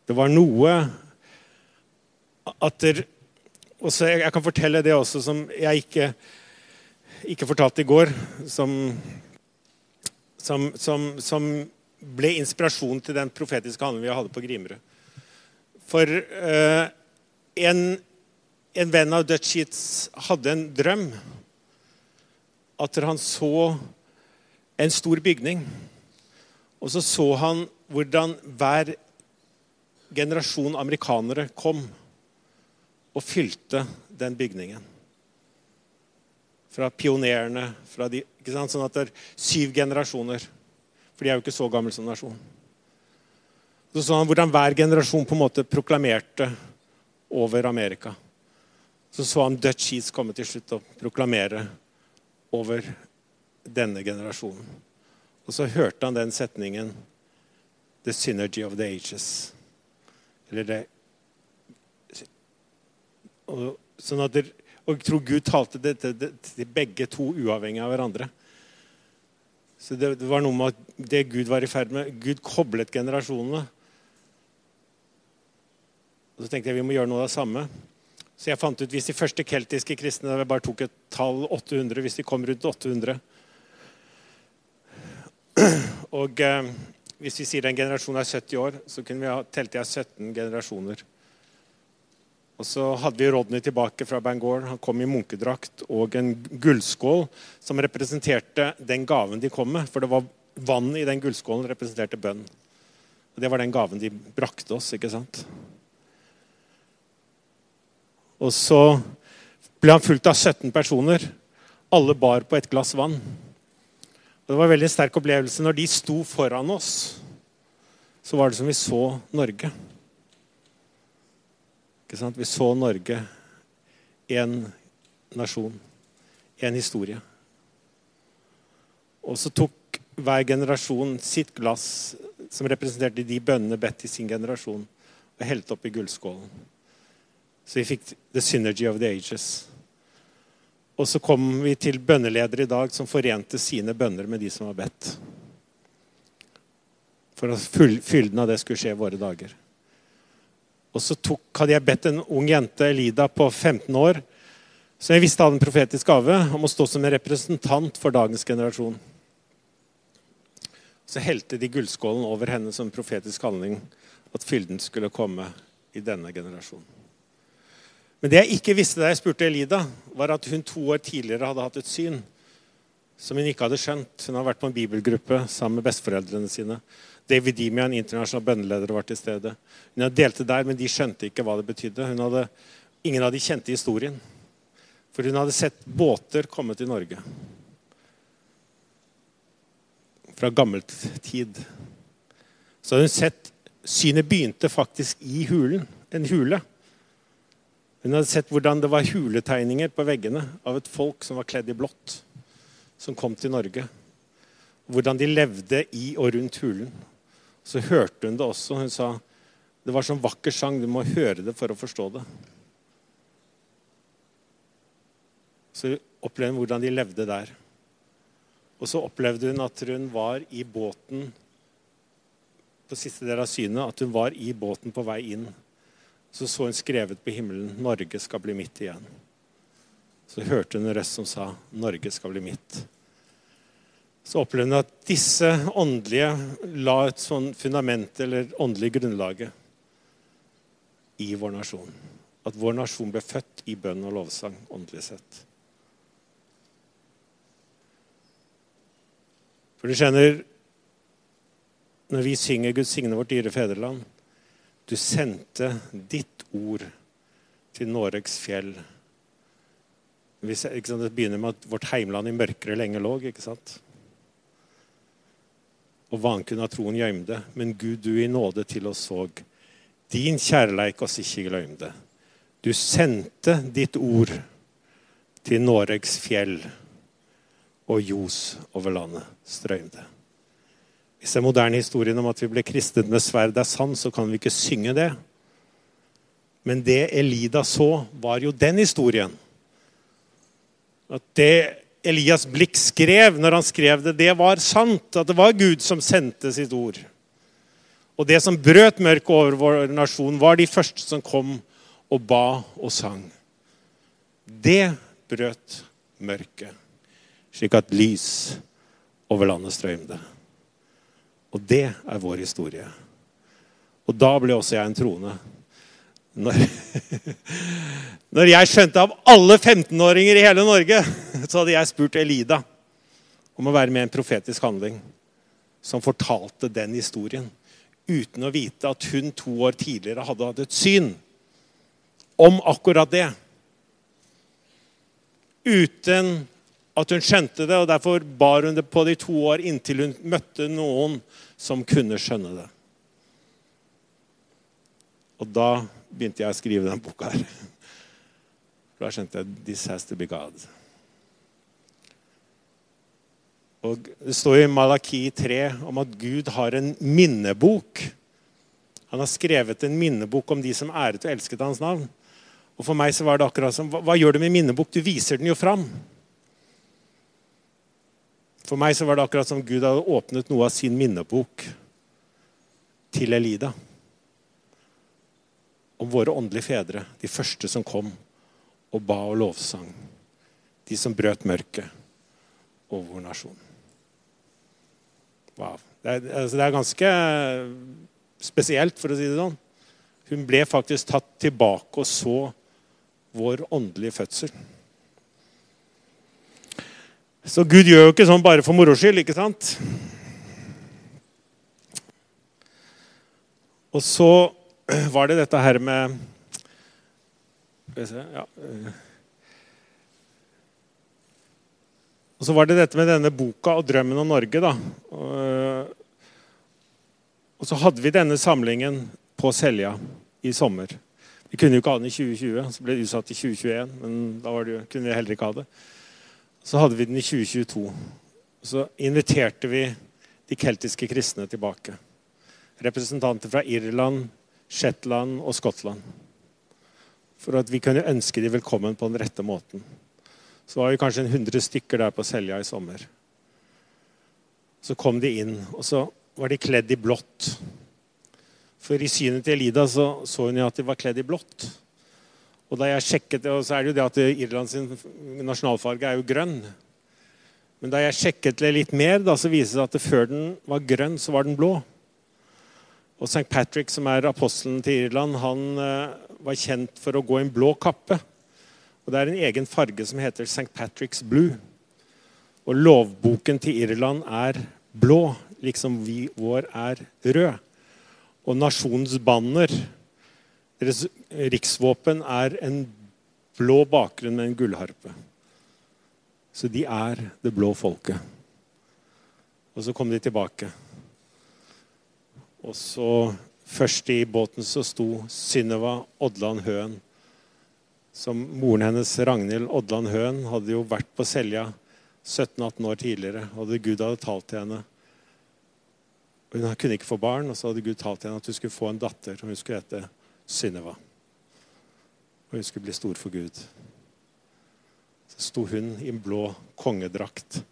Det var noe at der, også, Jeg kan fortelle det også som jeg ikke, ikke fortalte i går. Som, som, som, som ble inspirasjon til den profetiske handelen vi hadde på Grimerud. For eh, en, en, venn av Dutch Sheets hadde en drøm. At han så en stor bygning. Og så så han hvordan hver generasjon amerikanere kom og fylte den bygningen. Fra pionerene fra de, Sånn at det er syv generasjoner. For de er jo ikke så gammel som nasjon. Så så han hvordan hver generasjon på en måte proklamerte over Amerika. Så så han Dutch Heats komme til slutt og proklamere over denne generasjonen. Og så hørte han den setningen The synergy of the ages. Eller det og, sånn at det, og jeg tror Gud talte det til begge to uavhengig av hverandre. Så det, det, var noe med at det Gud var i ferd med Gud koblet generasjonene. Og Så tenkte jeg vi må gjøre noe av det samme. Så jeg fant ut hvis de første keltiske kristne bare tok et tall 800, hvis de kom rundt 800 Og eh, hvis vi sier en generasjon er 70 år, så kunne vi ha, telte jeg 17 generasjoner. Og så hadde vi Rodney tilbake fra Bangor. Han kom i munkedrakt og en gullskål som representerte den gaven de kom med. For det var vann i den gullskålen representerte bønn. Og Det var den gaven de brakte oss. ikke sant? Og så ble han fulgt av 17 personer. Alle bar på et glass vann. Og Det var en veldig sterk opplevelse. Når de sto foran oss, så var det som vi så Norge. Vi så Norge, én nasjon, én historie. Og så tok hver generasjon sitt glass, som representerte de bønnene bedt i sin generasjon, og helte opp i gullskålen. Så vi fikk the synergy of the ages. Og så kom vi til bønneledere i dag som forente sine bønner med de som var bedt. For at fylden av det skulle skje i våre dager. Og så tok, hadde jeg bedt en ung jente, Elida, på 15 år, som jeg visste hadde en profetisk gave, om å stå som en representant for dagens generasjon. Så helte de gullskålen over henne som en profetisk handling, at fylden skulle komme i denne generasjonen. Men det jeg ikke visste da jeg spurte Elida, var at hun to år tidligere hadde hatt et syn som hun ikke hadde skjønt. Hun har vært på en bibelgruppe sammen med besteforeldrene sine. David Dimian, internasjonal bønneleder, var til stede. Hun hadde delte der, men de skjønte ikke hva det betydde. Hadde, ingen av de kjente historien. For hun hadde sett båter komme til Norge. Fra gammelt tid. Så hadde hun sett Synet begynte faktisk i hulen. En hule. Hun hadde sett hvordan det var huletegninger på veggene av et folk som var kledd i blått, som kom til Norge. Hvordan de levde i og rundt hulen. Så hørte hun det også. Hun sa det var sånn vakker sang. Du må høre det for å forstå det. Så opplevde hun hvordan de levde der. Og så opplevde hun at hun var i båten på siste del av synet, at hun var i båten på vei inn så så hun skrevet på himmelen 'Norge skal bli mitt igjen'. Så hørte hun en røst som sa 'Norge skal bli mitt'. Så opplevde hun at disse åndelige la et sånn fundament, eller åndelig grunnlaget, i vår nasjon. At vår nasjon ble født i bønn og lovsang, åndelig sett. For du skjønner, når vi synger 'Gud signe vårt dyre fedreland', du sendte ditt ord til Noregs fjell. Det begynner med at vårt heimland i mørkere lenge lå. ikke sant? Og vankunn av troen gjøymde, men Gud, du i nåde til oss såg. Din kjærleik oss ikke gløymde. Du sendte ditt ord til Noregs fjell, og ljos over landet strøymde. Hvis den moderne historien om at vi ble kristet med sverd er sann, så kan vi ikke synge det. Men det Elida så, var jo den historien. At det Elias blikk skrev når han skrev det, det var sant. At det var Gud som sendte sitt ord. Og det som brøt mørket over vår nasjon, var de første som kom og ba og sang. Det brøt mørket, slik at lys over landet strømde. Og det er vår historie. Og da ble også jeg en troende. Når, når jeg skjønte av alle 15-åringer i hele Norge, så hadde jeg spurt Elida om å være med i en profetisk handling som fortalte den historien. Uten å vite at hun to år tidligere hadde hatt et syn om akkurat det. Uten at hun skjønte det, og derfor bar hun det på det i to år inntil hun møtte noen som kunne skjønne det. Og da begynte jeg å skrive denne boka her. Da skjønte jeg this has to be God. Og Det står i Malaki 3 om at Gud har en minnebok. Han har skrevet en minnebok om de som æret og elsket hans navn. Og For meg så var det akkurat som, hva, hva gjør du med minnebok? Du viser den jo fram. For meg så var det akkurat som Gud hadde åpnet noe av sin minnebok til Elida. Om våre åndelige fedre, de første som kom og ba og lovsang. De som brøt mørket over vår nasjon. Wow. Det er, altså det er ganske spesielt, for å si det sånn. Hun ble faktisk tatt tilbake og så vår åndelige fødsel. Så Gud gjør jo ikke sånn bare for moro skyld, ikke sant? Og så var det dette her med ja. Og så var det dette med denne boka og drømmen om Norge. da. Og så hadde vi denne samlingen på Selja i sommer. Vi kunne jo ikke ha den i 2020, så ble det utsatt til 2021. Men da det, kunne vi heller ikke ha det. Så hadde vi den i 2022. Så inviterte vi de keltiske kristne tilbake. representanter fra Irland, Shetland og Skottland. For at vi kunne ønske de velkommen på den rette måten. Så var vi kanskje en 100 stykker der på Selja i sommer. Så kom de inn, og så var de kledd i blått. For i synet til Elida så, så hun jo at de var kledd i blått. Og da jeg sjekket det, så er det jo det at Irlands nasjonalfarge er jo grønn. Men da jeg sjekket det litt mer, da, så viser det at før den var grønn, så var den blå. Og St. Patrick, som er apostelen til Irland, han uh, var kjent for å gå i en blå kappe. Og Det er en egen farge som heter St. Patrick's Blue. Og lovboken til Irland er blå, liksom vi vår er rød. Og nasjonens banner, deres riksvåpen, er en blå bakgrunn med en gullharpe. Så de er det blå folket. Og så kom de tilbake. Og så Først i båten så sto Synnøva Odland Høen. Som moren hennes, Ragnhild Odland Høen, hadde jo vært på Selja 17-18 år tidligere. Og Gud hadde talt til henne. Hun kunne ikke få barn, og så hadde Gud talt til henne at hun skulle få en datter. og Hun skulle hete Synnøva. Og hun skulle bli stor for Gud. Så sto hun i en blå kongedrakt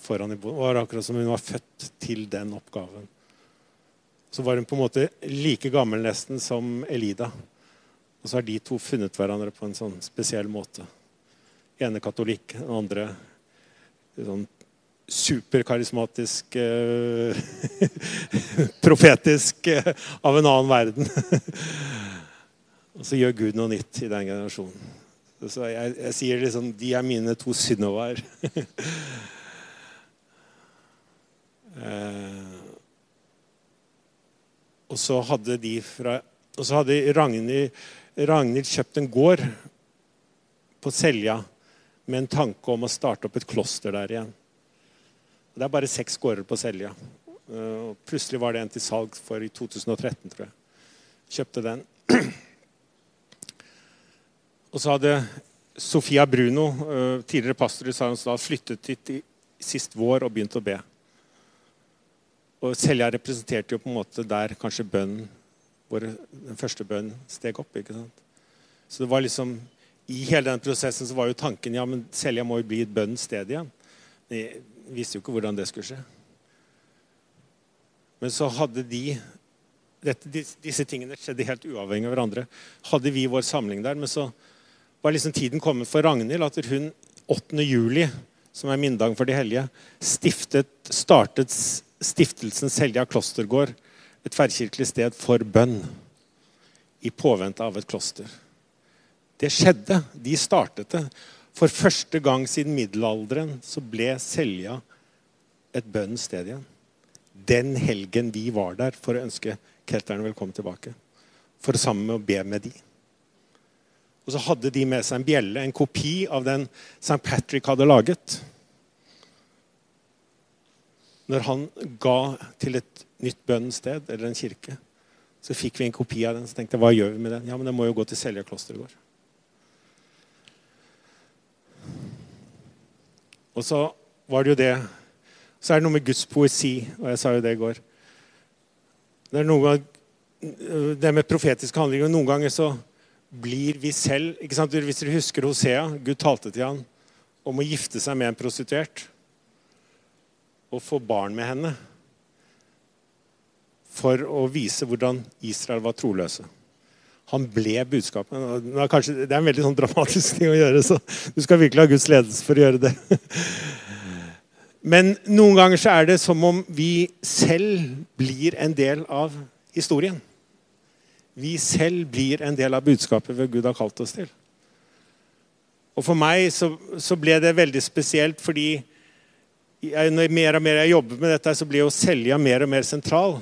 foran i båten. Det var akkurat som hun var født til den oppgaven. Så var hun på en måte like gammel nesten som Elida. Og så har de to funnet hverandre på en sånn spesiell måte. Den ene katolikk, den andre sånn superkarismatisk eh, Profetisk eh, av en annen verden. og så gjør Gud noe nytt i den generasjonen. Så jeg, jeg sier liksom De er mine to syndover. eh, og så hadde de fra og så hadde Ragnhild, Ragnhild kjøpt en gård på Selja med en tanke om å starte opp et kloster der igjen. Det er bare seks gårder på Selja. Uh, plutselig var det en til salg for i 2013, tror jeg. Kjøpte den. Og så hadde Sofia Bruno, uh, tidligere pastor i Sarensdal, flyttet hit i, sist vår og begynt å be. Og Selja representerte jo på en måte der kanskje bønnen hvor den første bønnen steg opp. ikke sant? Så det var liksom, I hele den prosessen så var jo tanken ja, men Selja må jo bli et bønnens sted igjen. Visste jo ikke hvordan det skulle skje. Men så hadde de dette, Disse tingene skjedde helt uavhengig av hverandre. Hadde vi vår samling der, men så var liksom tiden kommet for Ragnhild at hun 8. juli, som er minnedagen for de hellige, stiftet, startet stiftelsen Selja klostergård, et tverrkirkelig sted for bønn i påvente av et kloster. Det skjedde. De startet det. For første gang siden middelalderen så ble Selja et bønnens sted igjen. Den helgen vi var der for å ønske kelterne velkommen tilbake. For sammen med å be med de. Og så hadde de med seg en bjelle, en kopi av den St. Patrick hadde laget. Når han ga til et nytt bønnens sted, eller en kirke, så fikk vi en kopi av den. Så tenkte jeg, hva gjør vi med den? Ja, men den må jo gå til Selja klostergård. Og så var det jo det Så er det noe med Guds poesi, og jeg sa jo det i går. Det er noe det med profetiske handlinger. Noen ganger så blir vi selv ikke sant? Hvis dere husker Hosea, Gud talte til han om å gifte seg med en prostituert og få barn med henne for å vise hvordan Israel var troløse. Han ble budskapet. Det er, kanskje, det er en veldig sånn dramatisk ting å gjøre, så du skal virkelig ha Guds ledelse for å gjøre det. Men noen ganger så er det som om vi selv blir en del av historien. Vi selv blir en del av budskapet ved Gud har kalt oss til. Og For meg så, så ble det veldig spesielt fordi jeg, når mer og mer jeg jobber med dette, så blir jo Selja mer og mer sentral.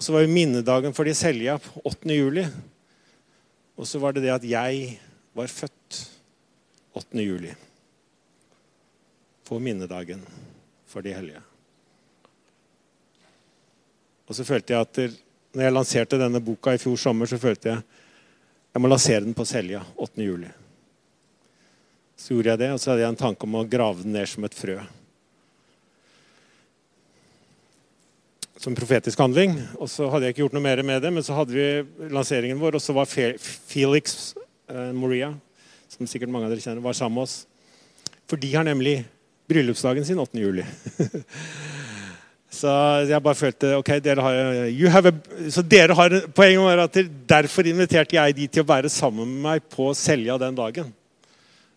Og Så var jo minnedagen for de Selja på 8. juli. Og så var det det at jeg var født 8. juli. På minnedagen for de hellige. Og så følte jeg at når jeg lanserte denne boka i fjor sommer, så følte jeg jeg må lansere den på Selja 8. juli. Så gjorde jeg det, og så hadde jeg en tanke om å grave den ned som et frø. Som profetisk handling. Og så hadde jeg ikke gjort noe mer med det, men så hadde vi lanseringen vår, og så var Felix eh, Moria, som sikkert mange av dere kjenner, var sammen med oss. For de har nemlig bryllupsdagen sin 8. juli. så jeg bare følte ok, dere har, a, så dere har Poenget var at derfor inviterte jeg de til å være sammen med meg på Selja den dagen.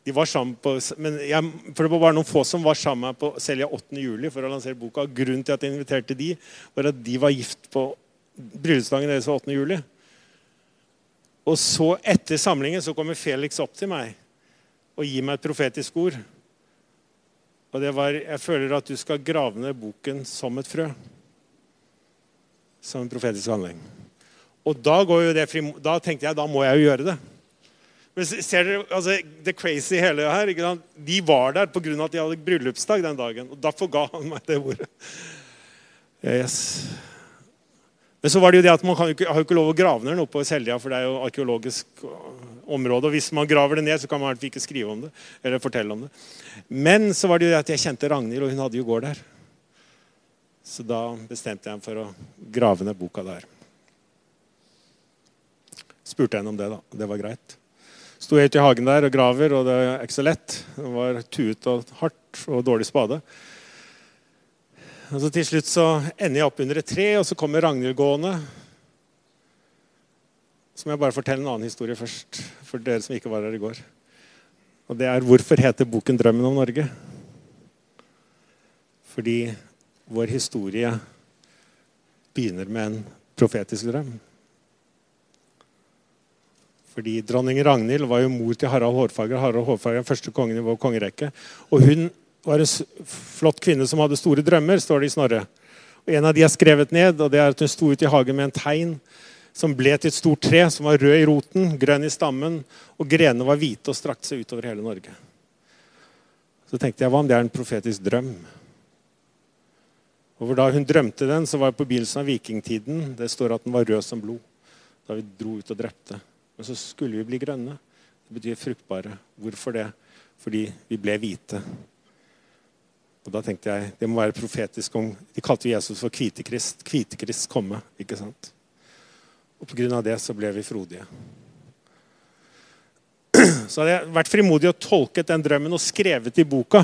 De var sammen på, men jeg, for Det var noen få som var sammen med på Selja 8. juli for å lansere boka. Grunnen til at jeg inviterte de, var at de var gift på bryllupsdagen deres 8. juli. Og så, etter samlingen, så kommer Felix opp til meg og gir meg et profetisk ord. Og det var Jeg føler at du skal grave ned boken som et frø. Som en profetisk handling. Og da, det, da tenkte jeg da må jeg jo gjøre det. Men ser dere, altså, det crazy hele her, De var der pga. at de hadde bryllupsdag den dagen. og Derfor ga han meg det ordet. Yes. Men så var det jo det at man ikke, har jo ikke lov å grave ned noe på Selja, for det er jo arkeologisk område. Og hvis man graver det ned, så kan man ikke skrive om det. eller fortelle om det. Men så var det jo det at jeg kjente Ragnhild, og hun hadde jo gård der. Så da bestemte jeg meg for å grave ned boka der. Spurte henne om det, da. Det var greit sto helt i hagen der og graver, og det er ikke så lett. Det var tuet og hardt og dårlig spade. Og så Til slutt så ender jeg opp under et tre, og så kommer Ragnhild gående. Så må jeg bare fortelle en annen historie først, for dere som ikke var her i går. Og det er hvorfor heter boken 'Drømmen om Norge'? Fordi vår historie begynner med en profetisk drøm. Fordi Dronning Ragnhild var jo mor til Harald Hårfagre. Harald Hårfagre er første kongen i vår kongerekke. Og hun var en flott kvinne som hadde store drømmer, står det i Snorre. Og En av de er skrevet ned, og det er at hun sto ute i hagen med en tegn som ble til et stort tre som var rød i roten, grønn i stammen, og grenene var hvite og strakte seg utover hele Norge. Så tenkte jeg, hva om det er en profetisk drøm? Og Da hun drømte den, så var det på begynnelsen av vikingtiden. Det står at den var rød som blod da vi dro ut og drepte. Men så skulle vi bli grønne. Det betyr fruktbare. Hvorfor det? Fordi vi ble hvite. Og da tenkte jeg, Det må være profetisk om De kalte Jesus for Kvitekrist. Kvitekrist komme. ikke sant? Og Pga. det så ble vi frodige. Så hadde jeg vært frimodig og tolket den drømmen og skrevet i boka.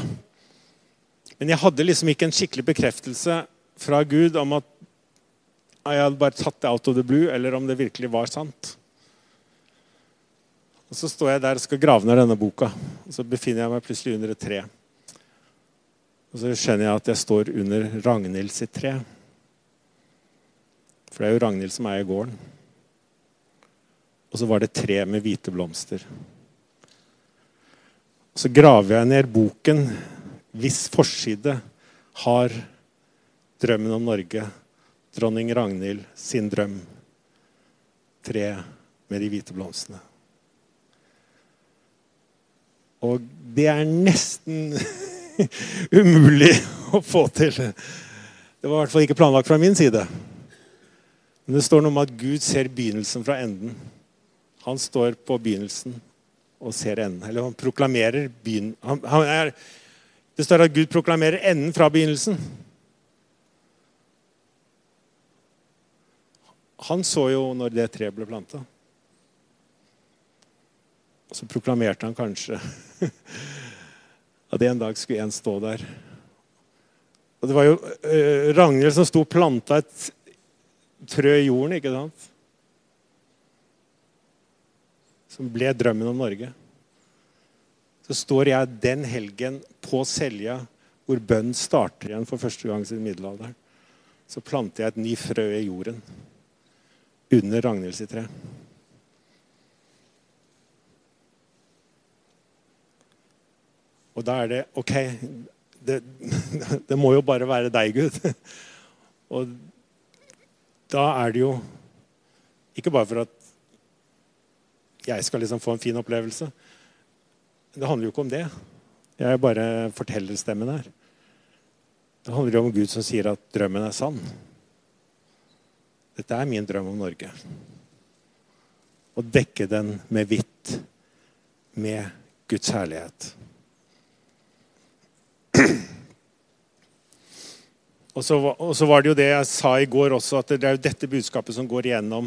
Men jeg hadde liksom ikke en skikkelig bekreftelse fra Gud om at jeg hadde bare tatt det out of the blue, eller om det virkelig var sant. Og Så står jeg der og skal grave ned denne boka, og så befinner jeg meg plutselig under et tre. Og så skjønner jeg at jeg står under Ragnhild sitt tre. For det er jo Ragnhild som eier gården. Og så var det tre med hvite blomster. Og så graver jeg ned boken hvis forside har drømmen om Norge, dronning Ragnhild sin drøm. Tre med de hvite blomstene. Og det er nesten umulig å få til. Det var i hvert fall ikke planlagt fra min side. Men det står noe om at Gud ser begynnelsen fra enden. Han står på begynnelsen og ser enden. Eller han proklamerer begynnelsen. Det står at Gud proklamerer enden fra begynnelsen. Han så jo når det treet ble planta. Og så proklamerte han kanskje at en dag skulle en stå der. Og Det var jo uh, Ragnhild som sto og planta et trø i jorden, ikke sant? Som ble drømmen om Norge. Så står jeg den helgen på Selja, hvor bønn starter igjen for første gang siden middelalderen. Så planter jeg et ny frø i jorden under Ragnhild sitt tre. Og da er det OK, det, det må jo bare være deg, Gud. Og da er det jo ikke bare for at jeg skal liksom få en fin opplevelse. Det handler jo ikke om det. Jeg er bare fortellerstemmen her. Det handler jo om Gud som sier at drømmen er sann. Dette er min drøm om Norge. Å dekke den med hvitt, med Guds herlighet. Og så, og så var det jo det jeg sa i går også, at det er jo dette budskapet som går igjennom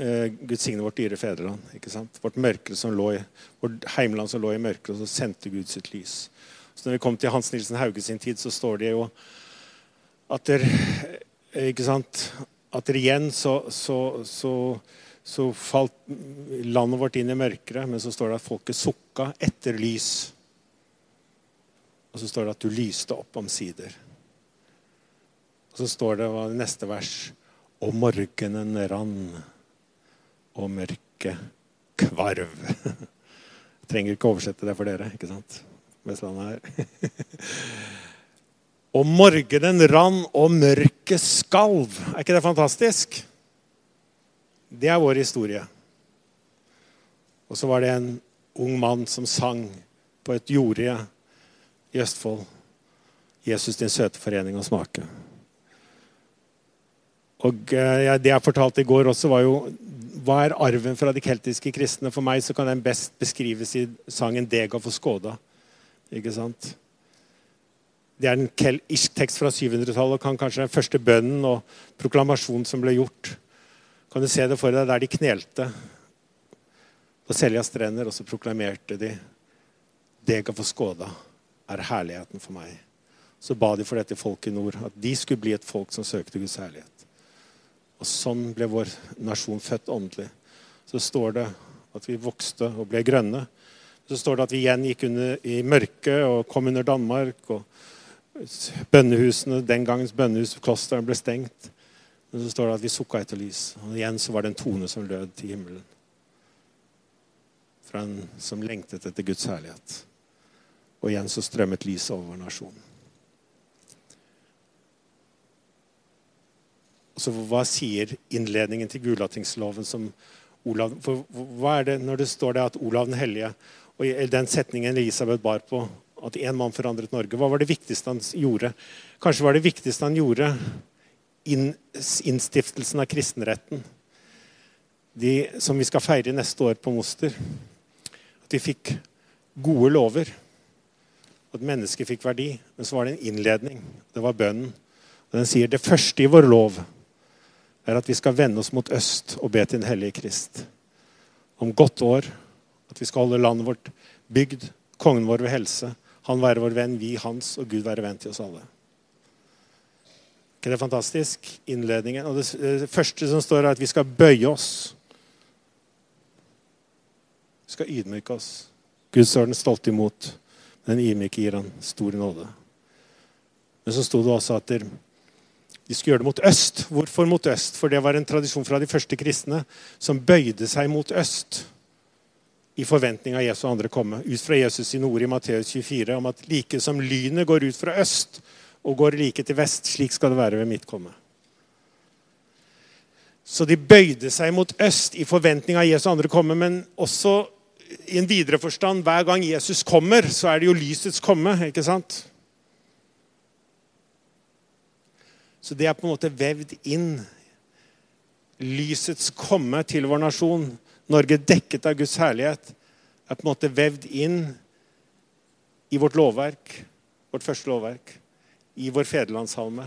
eh, Gud signe vårt dyre fedreland. ikke sant? Vårt mørke som lå i, vårt heimland som lå i mørket, og så sendte Gud sitt lys. Så når vi kom til Hans Nilsen Hauge sin tid, så står det jo at der, ikke sant? At der igjen så, så, så, så falt landet vårt inn i mørket, men så står det at folket sukka etter lys. Og så står det at du lyste opp omsider. Og så står det i neste vers Og morgenen rann, og mørket kvarv. Jeg trenger ikke oversette det for dere, ikke sant? Vestlandet her. Og morgenen rann, og mørket skalv. Er ikke det fantastisk? Det er vår historie. Og så var det en ung mann som sang på et jorde i Østfold. 'Jesus, din søte forening å smake'. Og eh, Det jeg fortalte i går også, var jo hva er arven fra de keltiske kristne? For meg så kan den best beskrives i sangen 'Dega for Skåda'. Ikke sant? Det er en keltisk tekst fra 700-tallet og kan kanskje den første bønnen og proklamasjonen som ble gjort. Kan du se det for deg der de knelte på Seljas strender, og så proklamerte de 'Dega for Skåda' er herligheten for meg. Så ba de for dette folket i nord, at de skulle bli et folk som søkte Guds herlighet. Og sånn ble vår nasjon født åndelig. Så står det at vi vokste og ble grønne. Så står det at vi igjen gikk under, i mørket og kom under Danmark. og Bønnehusene, Den gangens bønnehusklosteren ble stengt. Men så står det at vi sukka etter lys. Og igjen så var det en tone som lød til himmelen. Fra en som lengtet etter Guds herlighet. Og igjen så strømmet lyset over nasjonen. Så hva sier innledningen til Gulatingsloven som Olav for Hva er det når det står det at Olav den hellige og den setningen Elisabeth bar på, at én mann forandret Norge, hva var det viktigste han gjorde? Kanskje var det viktigste han gjorde inn, innstiftelsen av kristenretten. De, som vi skal feire neste år på Moster. At vi fikk gode lover. At mennesket fikk verdi. Men så var det en innledning. Det var bønnen. Og den sier det første i vår lov er at vi skal vende oss mot øst og be til den hellige Krist. Om godt år. At vi skal holde landet vårt bygd, kongen vår ved helse. Han være vår venn, vi hans, og Gud være venn til oss alle. ikke det fantastisk? Innledningen. Og det, første som står, er at vi skal bøye oss. Vi skal ydmyke oss. Gud står den stolte imot, den ydmyke gir han stor nåde. Men så sto det også at de skulle gjøre det mot øst. Hvorfor mot øst? For det var en tradisjon fra de første kristne som bøyde seg mot øst i forventning av Jesu andre komme. Ut fra Jesus sine ord i Matteus 24 om at like som lynet går ut fra øst og går like til vest, slik skal det være ved mitt komme. Så de bøyde seg mot øst i forventning av Jesu andre komme, men også i en videre forstand hver gang Jesus kommer, så er det jo lysets komme. ikke sant? Så det er på en måte vevd inn. Lysets komme til vår nasjon, Norge dekket av Guds herlighet, er på en måte vevd inn i vårt lovverk, vårt første lovverk, i vår federlandssalme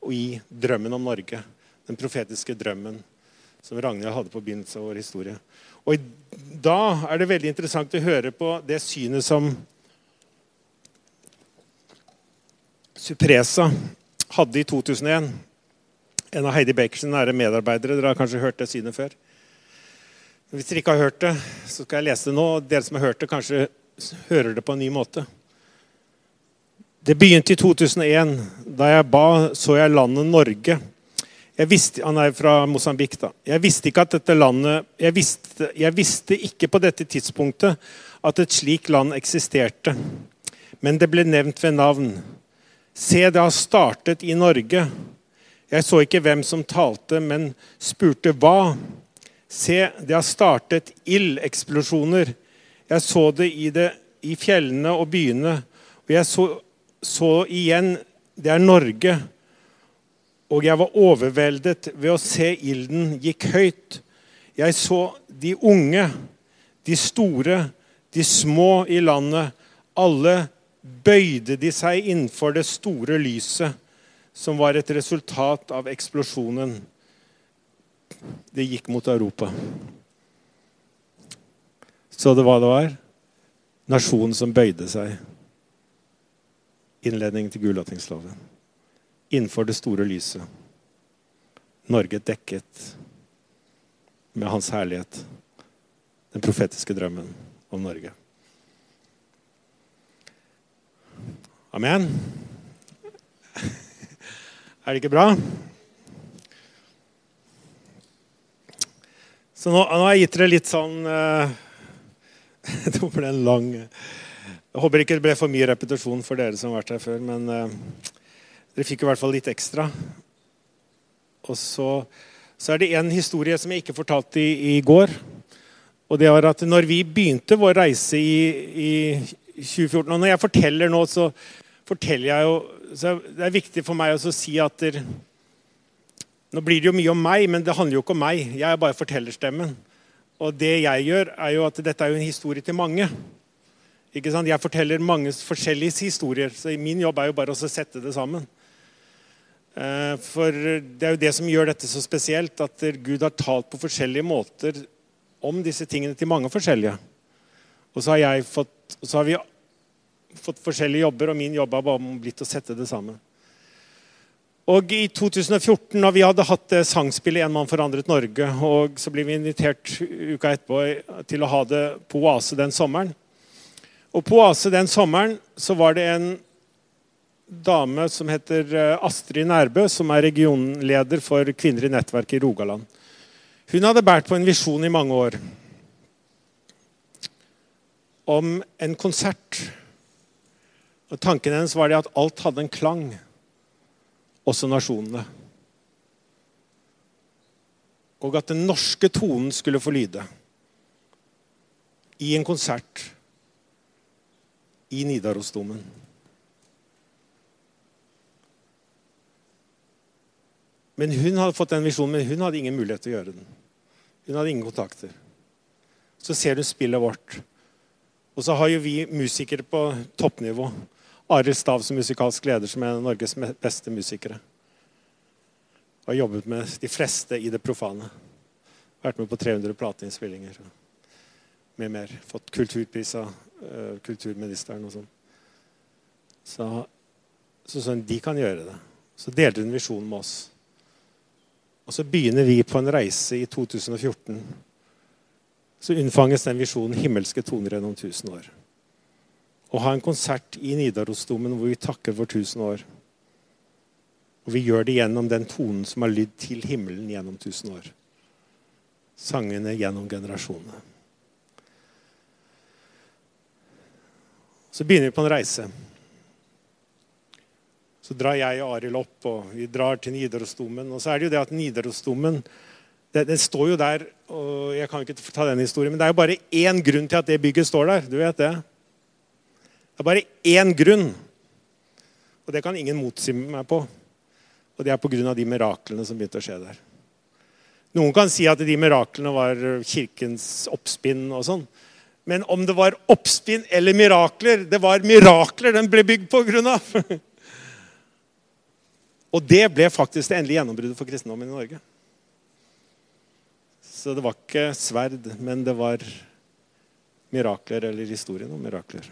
og i drømmen om Norge. Den profetiske drømmen som Ragnhild hadde på begynnelsen av vår historie. Og Da er det veldig interessant å høre på det synet som Supresa hadde i 2001. En av Heidi Bakers nære medarbeidere. Dere har kanskje hørt det synet før. Hvis dere ikke har hørt det, så skal jeg lese det nå. Dere som har hørt det, kanskje hører det på en ny måte. Det begynte i 2001. Da jeg ba, så jeg landet Norge. Jeg visste, han er fra Mosambik. da. Jeg visste ikke at dette landet jeg visste, jeg visste ikke på dette tidspunktet at et slikt land eksisterte. Men det ble nevnt ved navn. Se, det har startet i Norge. Jeg så ikke hvem som talte, men spurte hva. Se, det har startet ildeksplosjoner. Jeg så det i, det i, fjellene og byene. Og jeg så, så igjen det er Norge. Og jeg var overveldet ved å se ilden gikk høyt. Jeg så de unge, de store, de små i landet. Alle bøyde de seg innenfor det store lyset som var et resultat av eksplosjonen. Det gikk mot Europa. Så det var det var? Nasjonen som bøyde seg. Innledningen til Gulatingsloven. Innenfor det store lyset. Norge dekket med Hans herlighet. Den profetiske drømmen om Norge. Amen. Er det ikke bra? Så nå, nå har jeg gitt dere litt sånn uh, Det ble en lang Jeg håper ikke det ble for mye repetisjon for dere som har vært her før, men uh, dere fikk i hvert fall litt ekstra. Og så, så er det en historie som jeg ikke fortalte i, i, går. Og det var at når vi begynte vår reise i, i 2014 Og når jeg forteller nå, så forteller jeg jo så Det er viktig for meg å si at der, Nå blir det jo mye om meg, men det handler jo ikke om meg. Jeg er bare fortellerstemmen. Og det jeg gjør, er jo at dette er jo en historie til mange. Ikke sant? Jeg forteller mange forskjellige historier, så min jobb er jo bare å sette det sammen. Eh, for det er jo det som gjør dette så spesielt, at Gud har talt på forskjellige måter om disse tingene til mange forskjellige. Og så har, fått, så har vi fått forskjellige jobber, og min jobb har bare blitt å sette det sammen. Og I 2014, når vi hadde hatt det sangspillet 'En mann forandret Norge', og så ble vi invitert uka etterpå til å ha det på Oase den sommeren. Og På Oase den sommeren så var det en dame som heter eh, Astrid Nærbø, som er regionleder for Kvinner i nettverk i Rogaland. Hun hadde båret på en visjon i mange år om en konsert og Tanken hennes var at alt hadde en klang, også nasjonene. Og at den norske tonen skulle få lyde i en konsert i Nidarosdomen. Men Hun hadde fått den visjonen, men hun hadde ingen mulighet til å gjøre den. Hun hadde ingen kontakter. Så ser du spillet vårt. Og så har jo vi musikere på toppnivå Arild Stav som musikalsk leder, som er Norges beste musikere. Har jobbet med de fleste i det profane. Vært med på 300 plateinnspillinger med mer. Fått kulturpris av uh, kulturministeren og sånn. Så, så sånn, de kan gjøre det. Så delte hun visjonen med oss. Og så begynner vi på en reise i 2014. Så unnfanges den visjonen 'Himmelske toner gjennom tusen år' å ha en konsert i Nidarosdomen hvor vi takker for 1000 år. Og vi gjør det gjennom den tonen som har lydd til himmelen gjennom 1000 år. Sangene gjennom generasjonene. Så begynner vi på en reise. Så drar jeg og Arild opp, og vi drar til Nidarosdomen. Og så er det jo det at Nidarosdomen det, står jo der, og jeg kan ikke ta den historien, men det er jo bare én grunn til at det bygget står der. Du vet det? Det er bare én grunn, og det kan ingen motsi meg på. Og det er pga. de miraklene som begynte å skje der. Noen kan si at de miraklene var kirkens oppspinn og sånn. Men om det var oppspinn eller mirakler Det var mirakler den ble bygd på grunn av. Og det ble faktisk det endelige gjennombruddet for kristendommen i Norge. Så det var ikke sverd, men det var mirakler eller historien om mirakler.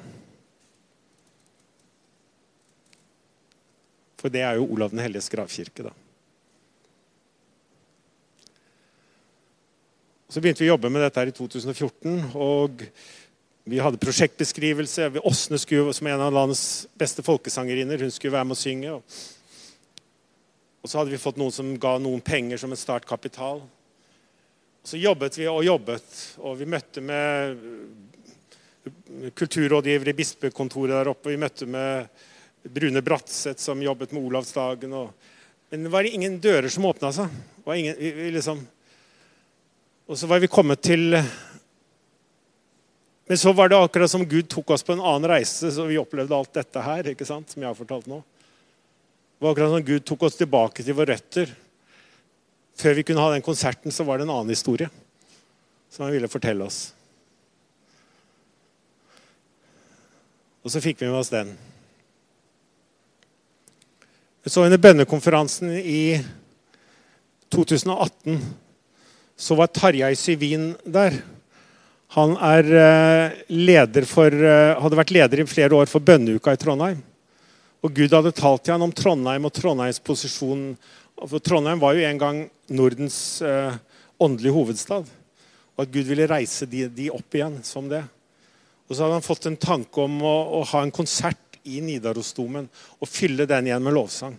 For det er jo Olav den helliges gravkirke. da. Så begynte vi å jobbe med dette her i 2014. og Vi hadde prosjektbeskrivelse. Åsne som en av landets beste folkesangerinner, hun skulle være med å synge. Og så hadde vi fått noen som ga noen penger som en startkapital. Så jobbet vi og jobbet, og vi møtte med kulturrådgiver i bispekontoret der oppe. Vi møtte med Brune Bratseth som jobbet med Olavsdagen. Og, men det var ingen dører som åpna seg. Ingen, liksom, og så var vi kommet til Men så var det akkurat som Gud tok oss på en annen reise, så vi opplevde alt dette her, ikke sant, som jeg har fortalt nå. Det var akkurat som Gud tok oss tilbake til våre røtter. Før vi kunne ha den konserten, så var det en annen historie som han ville fortelle oss. Og så fikk vi med oss den. Så under bønnekonferansen i 2018 så var Tarjei Syvin der. Han er eh, leder for, eh, hadde vært leder i flere år for bønneuka i Trondheim. Og Gud hadde talt til ham om Trondheim og Trondheims posisjon. For Trondheim var jo en gang Nordens eh, åndelige hovedstad. Og at Gud ville reise de, de, opp igjen som det. Og så hadde han fått en tanke om å, å ha en konsert i Nidarosdomen og fylle den igjen med lovsang.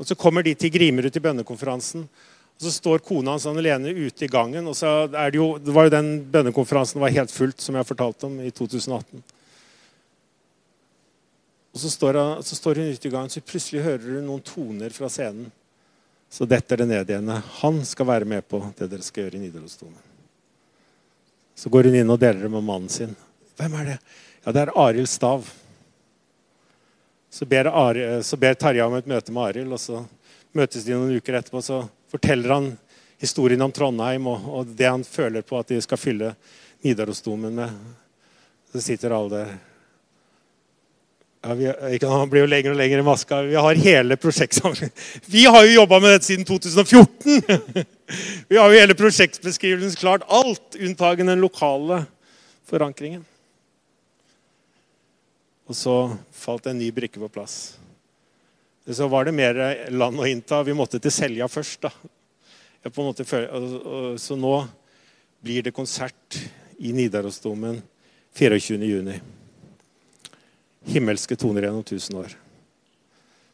Og Så kommer de til Grimerud til bønnekonferansen. Og Så står kona hans alene ute i gangen. og så er Det jo, det var jo den bønnekonferansen var helt fullt, som jeg fortalte om i 2018. Og Så står, hun, så står hun ute i gangen, så plutselig hører hun noen toner fra scenen. Så detter det ned i henne. Han skal være med på det dere skal gjøre i Nidarosdomen. Så går hun inn og deler det med mannen sin. Hvem er det? Ja, det er Arild Stav. Så ber, Ari, så ber Tarjei om et møte med Arild, og så møtes de noen uker etterpå. Så forteller han historien om Trondheim og, og det han føler på at de skal fylle Nidarosdomen med. Så sitter alle der. Ja, vi, han blir jo lenger og lenger i maska. Vi har hele prosjektsamlingen. Vi har jo jobba med dette siden 2014! Vi har jo hele prosjektbeskrivelsen klart. Alt unntagen den lokale forankringen. Og så falt en ny brikke på plass. Så var det mer land å innta. Vi måtte til Selja først. da. Så nå blir det konsert i Nidarosdomen 24.6. Himmelske toner gjennom tusen år.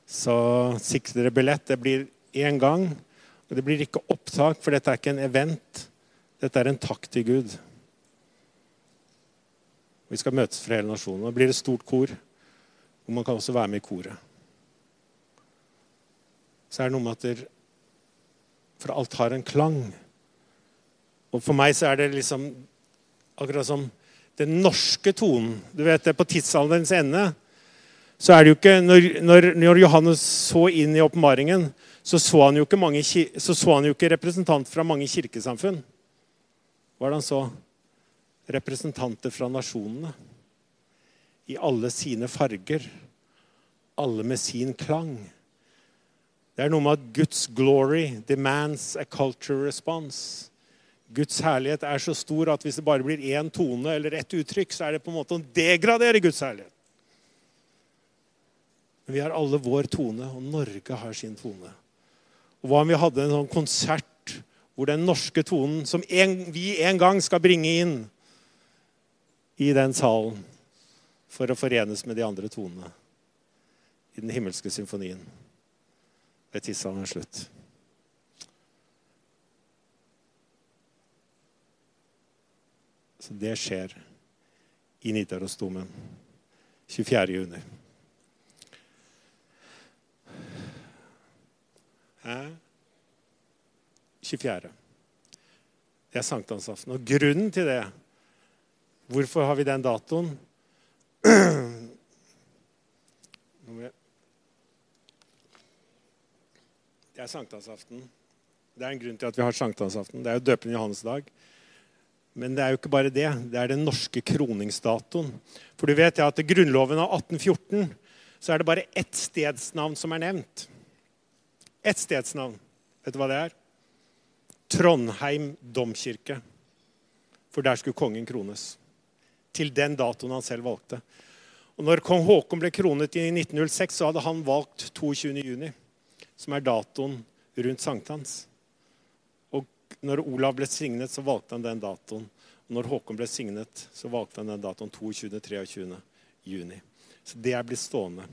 Så sikre dere billett. Det blir én gang. Og det blir ikke opptak, for dette er ikke en event. Dette er en takk til Gud. Vi skal møtes for hele nasjonen. Nå blir det stort kor, og man kan også være med i koret. Så er det noe med at der, For alt har en klang. Og for meg så er det liksom akkurat som den norske tonen. Du vet På tidsalderens ende så er det jo ikke Når, når, Johannes så inn i åpenbaringen, så så mange, så så han jo ikke representant fra mange kirkesamfunn. Hva er det han så? representanter fra nasjonene. I alle sine farger. Alle med sin klang. Det er noe med at Guds glory demands a culture response. Guds herlighet er så stor at hvis det bare blir én tone eller ett uttrykk, så er det på en måte å degradere Guds herlighet. Men vi har alle vår tone, og Norge har sin tone. Og Hva om vi hadde en sånn konsert hvor den norske tonen, som en, vi en gang skal bringe inn, i den salen for å forenes med de andre tonene i den himmelske symfonien ved tidsalderen slutt. Så det skjer i Nidarosdomen 24. juni. Hæ? 24. Det er sankthansaften. Og grunnen til det Hvorfor har vi den datoen? Det er sankthansaften. Det er en grunn til at vi har sankthansaften. Det er jo døpende Johannesdag. Men det er jo ikke bare det. Det er den norske kroningsdatoen. For du vet ja, at i Grunnloven av 1814 så er det bare ett stedsnavn som er nevnt. Ett stedsnavn. Vet du hva det er? Trondheim domkirke. For der skulle kongen krones til den datoen han selv valgte. Og når kong Haakon ble kronet i 1906, så hadde han valgt 22.6, som er datoen rundt sankthans. Når Olav ble signet, så valgte han den datoen. Og når Håkon ble signet, så valgte han den datoen 22.-23. juni. Så det er blitt stående.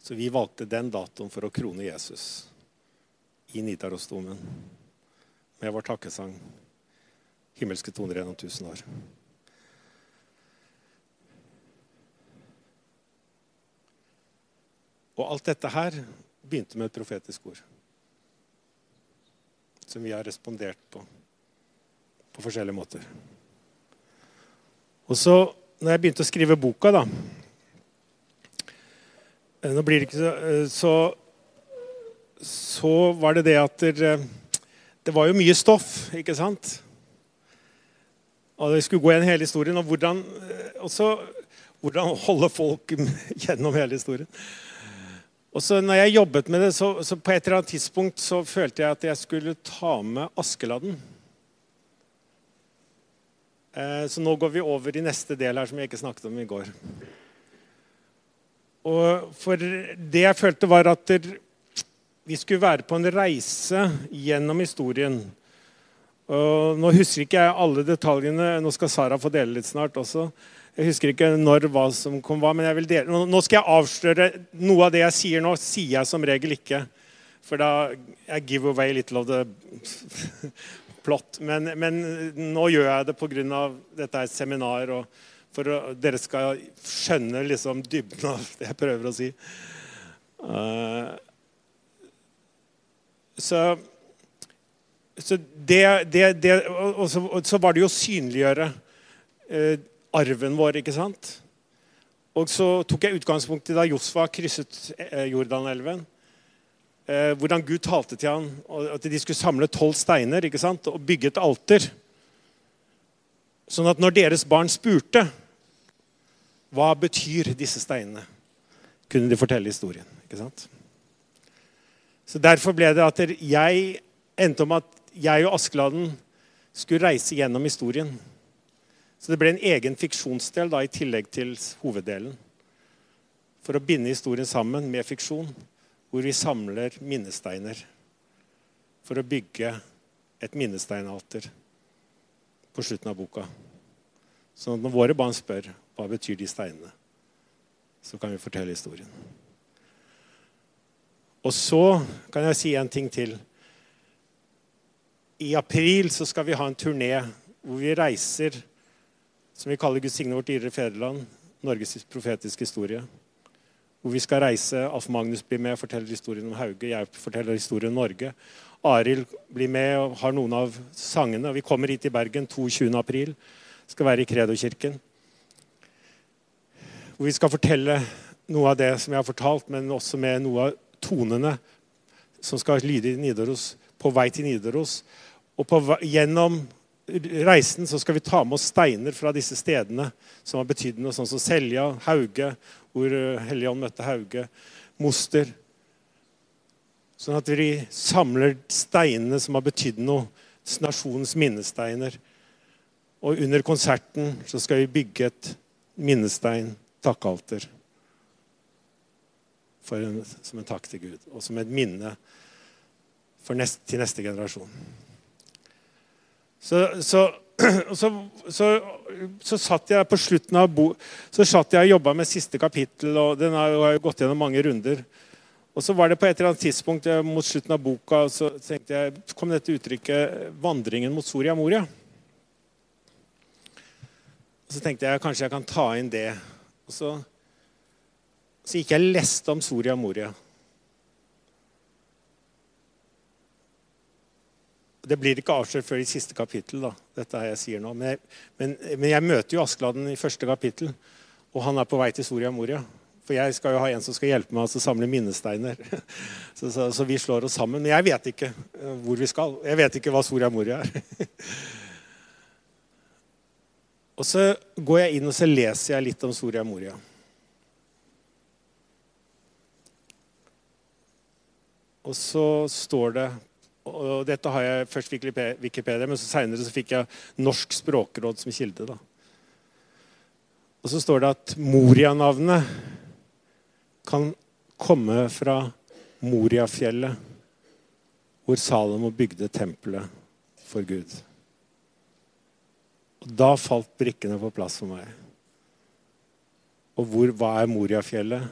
Så vi valgte den datoen for å krone Jesus i Nidarosdomen med vår takkesang himmelske toner gjennom tusen år. Og alt dette her begynte med et profetisk ord. Som vi har respondert på på forskjellige måter. Og så, når jeg begynte å skrive boka, da eh, Nå blir det ikke så eh, Så, så var det det at det, det var jo mye stoff, ikke sant? Og vi skulle gå igjen hele historien. Og hvordan, eh, også, hvordan holde folk gjennom hele historien. Og så når jeg jobbet med det, så, så på et eller annet tidspunkt så følte jeg at jeg skulle ta med Askeladden. Eh, så nå går vi over i neste del her som jeg ikke snakket om i går. Og for det jeg følte, var at vi skulle være på en reise gjennom historien. Og nå husker ikke jeg alle detaljene. Nå skal Sara få dele litt snart også. Jeg husker ikke når hva som kom hva, men jeg vil dele. Nå skal jeg avsløre noe av det jeg sier nå, sier jeg som regel ikke. For da jeg give away little of the plot. Men, men nå gjør jeg det pga. dette er et seminar. og for at dere skal skjønne liksom dybden av det jeg prøver å si. Uh, så, så det, det, det og, så, og, så, var det jo å synliggjøre uh, arven vår, ikke sant? Og så tok jeg utgangspunkt i da Josfa krysset uh, Jordanelven. hvordan Gud talte til ham, at de skulle samle tolv steiner ikke sant? og bygge et alter. Sånn at når deres barn spurte hva betyr disse steinene? Kunne de fortelle historien. ikke sant? Så Derfor ble det at jeg endte om at jeg og Askeladden skulle reise gjennom historien. Så det ble en egen fiksjonsdel da, i tillegg til hoveddelen. For å binde historien sammen med fiksjon, hvor vi samler minnesteiner for å bygge et minnesteinalter på slutten av boka. Så når våre barn spør hva betyr de steinene? Så kan vi fortelle historien. Og så kan jeg si en ting til. I april så skal vi ha en turné hvor vi reiser som vi kaller Guds signe vårt dyrere fedreland, Norges profetiske historie. Hvor vi skal reise. Alf Magnus blir med og forteller historien om Hauge. Jeg forteller historien om Norge. Arild blir med og har noen av sangene. Vi kommer hit til Bergen 22. april. Skal være i Kredo-kirken hvor vi skal fortelle noe av det som jeg har fortalt, men også med noe av tonene som skal lyde i Nidaros, på vei til Nidaros. Og på, gjennom reisen så skal vi ta med oss steiner fra disse stedene som har betydd noe, sånn som Selja, Hauge, hvor eh, Helligånd møtte Hauge, Moster. Sånn at vi samler steinene som har betydd noe, nasjonens minnesteiner. Og under konserten så skal vi bygge et minnestein takkealter som en takk til Gud, og som et minne neste, til neste generasjon. Så, så, så, så, satt jeg på slutten av bo, så satt jeg og jobba med siste kapittel, og den har jo gått gjennom mange runder. Og så var det på et eller annet tidspunkt eh, mot slutten av boka så tenkte jeg, kom dette uttrykket 'vandringen mot Soria Moria'. Så tenkte jeg kanskje jeg kan ta inn det og så, så gikk jeg og leste om Soria Moria. Det blir ikke avslørt før i siste kapittel. da, dette jeg sier nå. Men jeg, men, men jeg møter jo Askeladden i første kapittel, og han er på vei til Soria Moria. For jeg skal jo ha en som skal hjelpe meg å samle minnesteiner. Så, så, så, vi slår oss sammen. Men jeg vet ikke eh, hvor vi skal. Jeg vet ikke hva Soria Moria er. Og så går jeg inn og så leser jeg litt om Soria Moria. Og så står det og Dette har jeg først Wikipedia, men så seinere fikk jeg Norsk språkråd som kilde. da. Og så står det at Moria-navnet kan komme fra Moriafjellet, hvor Salomo bygde tempelet for Gud. Og Da falt brikkene på plass for meg. Og hvor, hva er Moriafjellet?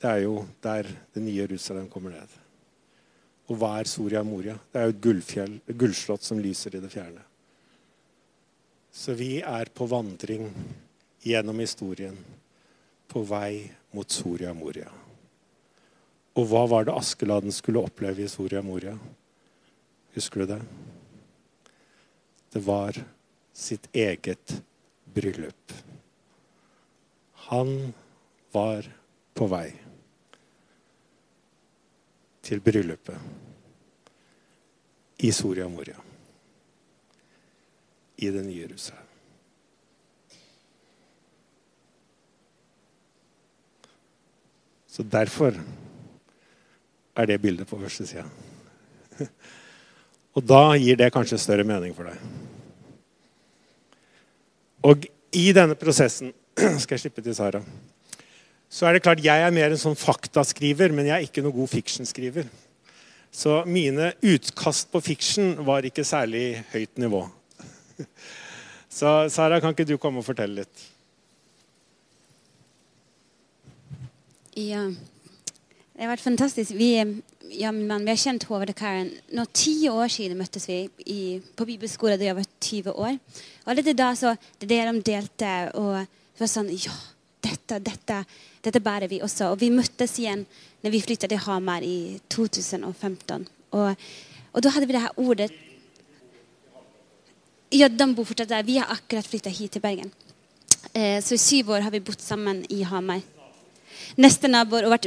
Det er jo der det nye Jerusalem kommer ned. Og hva er Soria Moria? Det er jo et gullfjell, et gullslott som lyser i det fjerne. Så vi er på vandring gjennom historien, på vei mot Soria Moria. Og hva var det Askeladden skulle oppleve i Soria Moria? Husker du det? Det var sitt eget bryllup. Han var på vei til bryllupet i Soria Moria. i det nye Jerusalem. Så derfor er det bildet på første sida. Og da gir det kanskje større mening for deg. Og i denne prosessen skal jeg slippe til Sara, så er det klart jeg er mer en sånn faktaskriver, men jeg er ikke noe god fictionskriver. Så mine utkast på fiksjon var ikke særlig høyt nivå. Så Sara, kan ikke du komme og fortelle litt? Ja. Det har vært fantastisk. Vi, ja, min vi har kjent Håvard og Karen. Nå ti år siden møttes vi i, på bibelskolen da jeg var 20 år. Og allerede da så, det er det de delte. Og det var sånn Ja, dette, dette, dette bærer vi også. Og vi møttes igjen når vi flyttet til Hamar i 2015. Og, og da hadde vi det her ordet Ja, de bor fortsatt der. Vi har akkurat flyttet hit til Bergen. Eh, så i syv år har vi bodd sammen i Hamar. Neste naboer og vært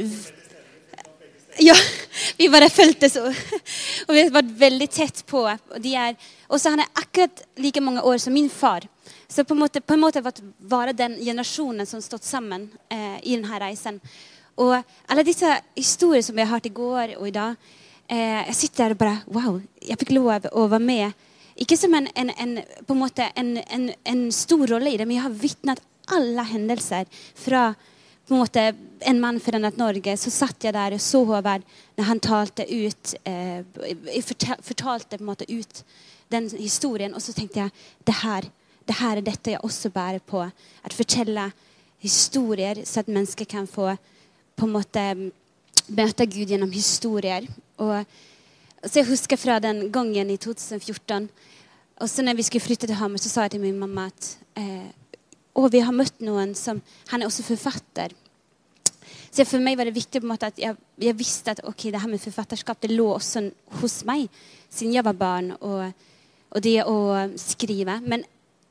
ja, vi bare fulgte så. Og vi har vært veldig tett på. Og er, også han akkurat like mange år som min far. Så på en måte, på en måte være den generasjonen som stått sammen eh, i denne reisen. Og alle disse historiene som vi har hørt i går og i dag eh, Jeg sitter der og bare Wow, jeg fikk lov å være med ikke som en, en, en, på en, måte en, en stor rolle i det, men jeg har vitnet alle hendelser fra på en måte en mann forandret Norge. Så satt jeg der og så Håvard når han talte ut eh, fortalte på en måte ut den historien. Og så tenkte jeg det her, det her er dette jeg også bærer på. Å fortelle historier så at mennesker kan få på en måte møte Gud gjennom historier. Og så Jeg husker fra den gangen i 2014. Og så når vi skulle flytte til Hamar, så sa jeg til min mamma at eh, og vi har møtt noen som Han er også forfatter. Så for meg var det viktig på en måte at jeg, jeg visste at okay, det her med forfatterskap det lå også hos meg siden jeg var barn. Og, og det å skrive. Men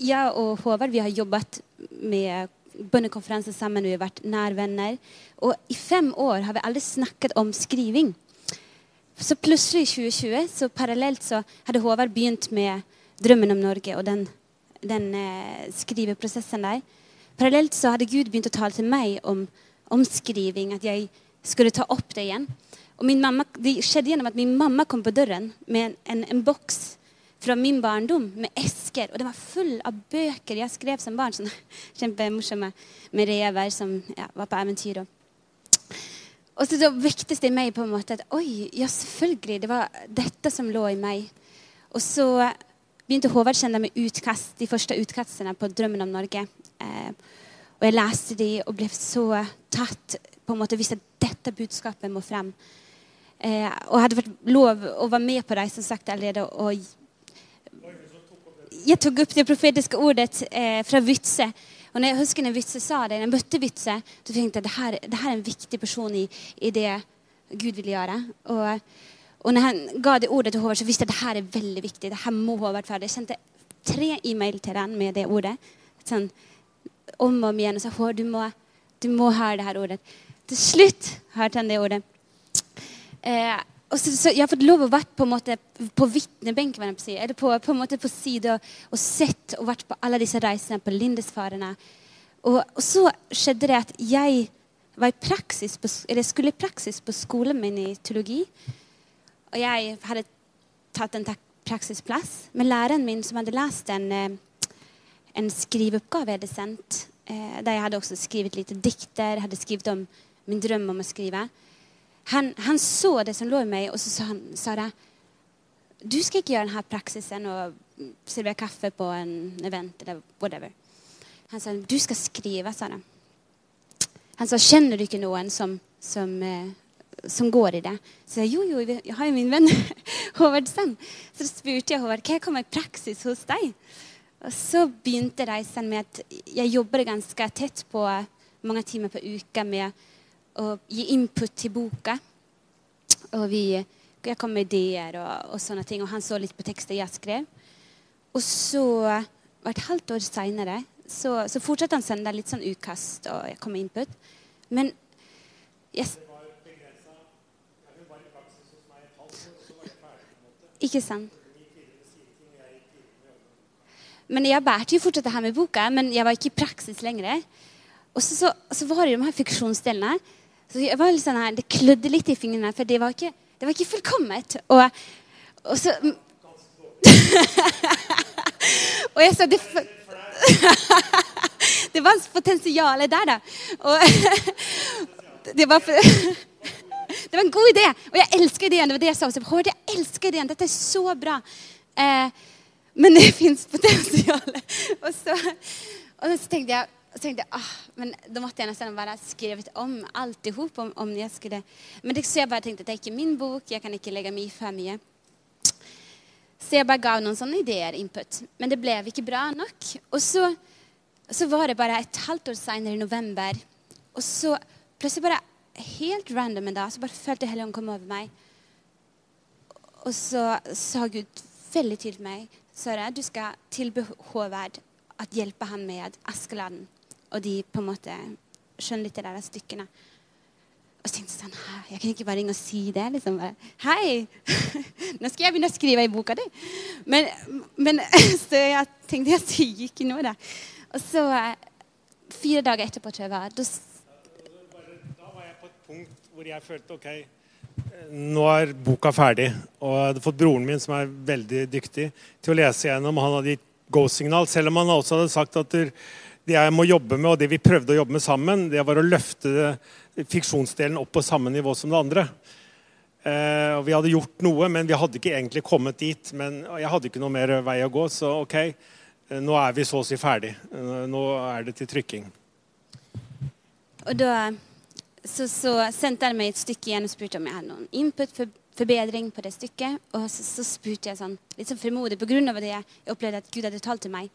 jeg og Håvard vi har jobbet med bønnekonferanser sammen. Vi har vært nærvenner. Og i fem år har vi aldri snakket om skriving. Så plutselig i 2020, så parallelt så hadde Håvard begynt med 'Drømmen om Norge' og den, den eh, skriveprosessen der. Parallelt så hadde Gud begynt å tale til meg om skriving, at jeg skulle ta opp det igjen. Og min mamma, Det skjedde gjennom at min mamma kom på døren med en, en, en boks fra min barndom med esker. Og den var full av bøker jeg skrev som barn. sånn kjempemorsomme med rever som ja, var på eventyr. Og og så, så vektes det i meg på en måte at oi, ja, selvfølgelig. Det var dette som lå i meg. Og så begynte Håvard å kjenne meg utkast, de første utkastene på 'Drømmen om Norge'. Eh, og jeg leste de og ble så tatt på en måte Visste at dette budskapet må frem. Eh, og hadde vært lov å være med på reisen sagt allerede. Og jeg tok opp det profetiske ordet eh, fra Vytse og når jeg husker når Vitse sa det, når jeg møtte Vitse, så tenkte jeg at det her er en viktig person i, i, det Gud vil gjøre. Og, og når han ga det ordet til Håvard, så visste jeg at det her er veldig viktig. det her må Håvard ferdig. Jeg sendte tre e-mail til han med det ordet. Sånn, om og om igjen. Og sa Håvard, du må, du må høre det her ordet. Til slutt hørte han det ordet. Eh, og så, så, Jeg har fått lov å være på, en måte, på eller på, på, en måte på side og, og sett og vært på alle disse reisene på Lindesfarene. Og, og, så skjedde det at jeg var i praksis på, eller skulle i praksis på skolen min i teologi. Og jeg hadde tatt en praksisplass. Men læreren min, som hadde lest en, eh, en skriveoppgave jeg hadde sendt, eh, der jeg hadde også skrevet litt dikter, hadde skrevet om min drøm om å skrive han, han, så det som lå i meg, og så sa han Sara, du skal ikke gjøre denne praksisen og servere kaffe på en event eller whatever. Han sa du skal skrive, Sara. Han sa kjenner du ikke noen som, som, eh, som går i det? Så jeg jo, jo, jeg har jo min venn Håvard Sand. Så spurte jeg Håvard kan jeg komme i praksis hos deg. Og så begynte reisen med at jeg jobber ganske tett på mange timer på uka med og gi input til boka. Og vi, jeg kom med ideer og, og, sånne ting, og han så litt på tekster jeg skrev. Og så, et halvt år seinere, så, så fortsatte han å sende litt sånn utkast, og jeg kom med input. Men jeg, Ikke sant? Men jeg bærte jo fortsatt det her med boka, men jeg var ikke i praksis lenger. Og så, så, så var det de her fiksjonsdelene. Så jeg var litt sånn her, Det klødde litt i fingrene, for det var ikke, det var ikke fullkomment. Og, og så Og jeg sa det, det var potensial der, da. Og det var Det var en god idé, og jeg elsker ideen. Det var det jeg sa. Så, jeg elsker ideen. Dette er så bra. Eh, men det fins potensial. Og og så tenkte jeg så tenkte jeg, ah, men Da måtte jeg nesten bare skrevet om alt hop. Om, jeg skulle. Men det, så jeg bare tenkte at det er ikke min bok. Jeg kan ikke legge meg i for mye. Så jeg bare ga noen sånne ideer, input. Men det ble ikke bra nok. Og så, så var det bare et halvt år senere, i november, og så plutselig bare helt random en dag så bare følte Helligånden komme over meg. Og så sa Gud veldig til meg Søre, du skal tilbe Håvard å hjelpe ham med Askeladden og de på en måte skjønner litt av de stykkene. Og så tenkte jeg sånn Jeg kan ikke bare ringe og si det. liksom bare, Hei! Nå skal jeg begynne å skrive i boka di. Men, men, så jeg tenkte jeg sier ikke noe, da. Og så Fire dager etterpå, tror jeg var da, da var jeg på et punkt hvor jeg følte OK, nå er boka ferdig. Og jeg hadde fått broren min, som er veldig dyktig, til å lese gjennom. Han hadde gitt go-signal, selv om han også hadde sagt at det jeg må jobbe med, og det vi prøvde å jobbe med sammen, det var å løfte fiksjonsdelen opp på samme nivå som det andre. Eh, Vi hadde gjort noe, men vi hadde ikke egentlig kommet dit. Men jeg hadde ikke noe mer vei å gå, så OK, eh, nå er vi så å si ferdig. Eh, nå er det til trykking. Og da så, så sendte han meg et stykke igjen og spurte om jeg hadde noen input for forbedring på det stykket. Og så, så spurte jeg sånn, litt sånn fremodig pga. det jeg opplevde at Gud hadde talt til meg.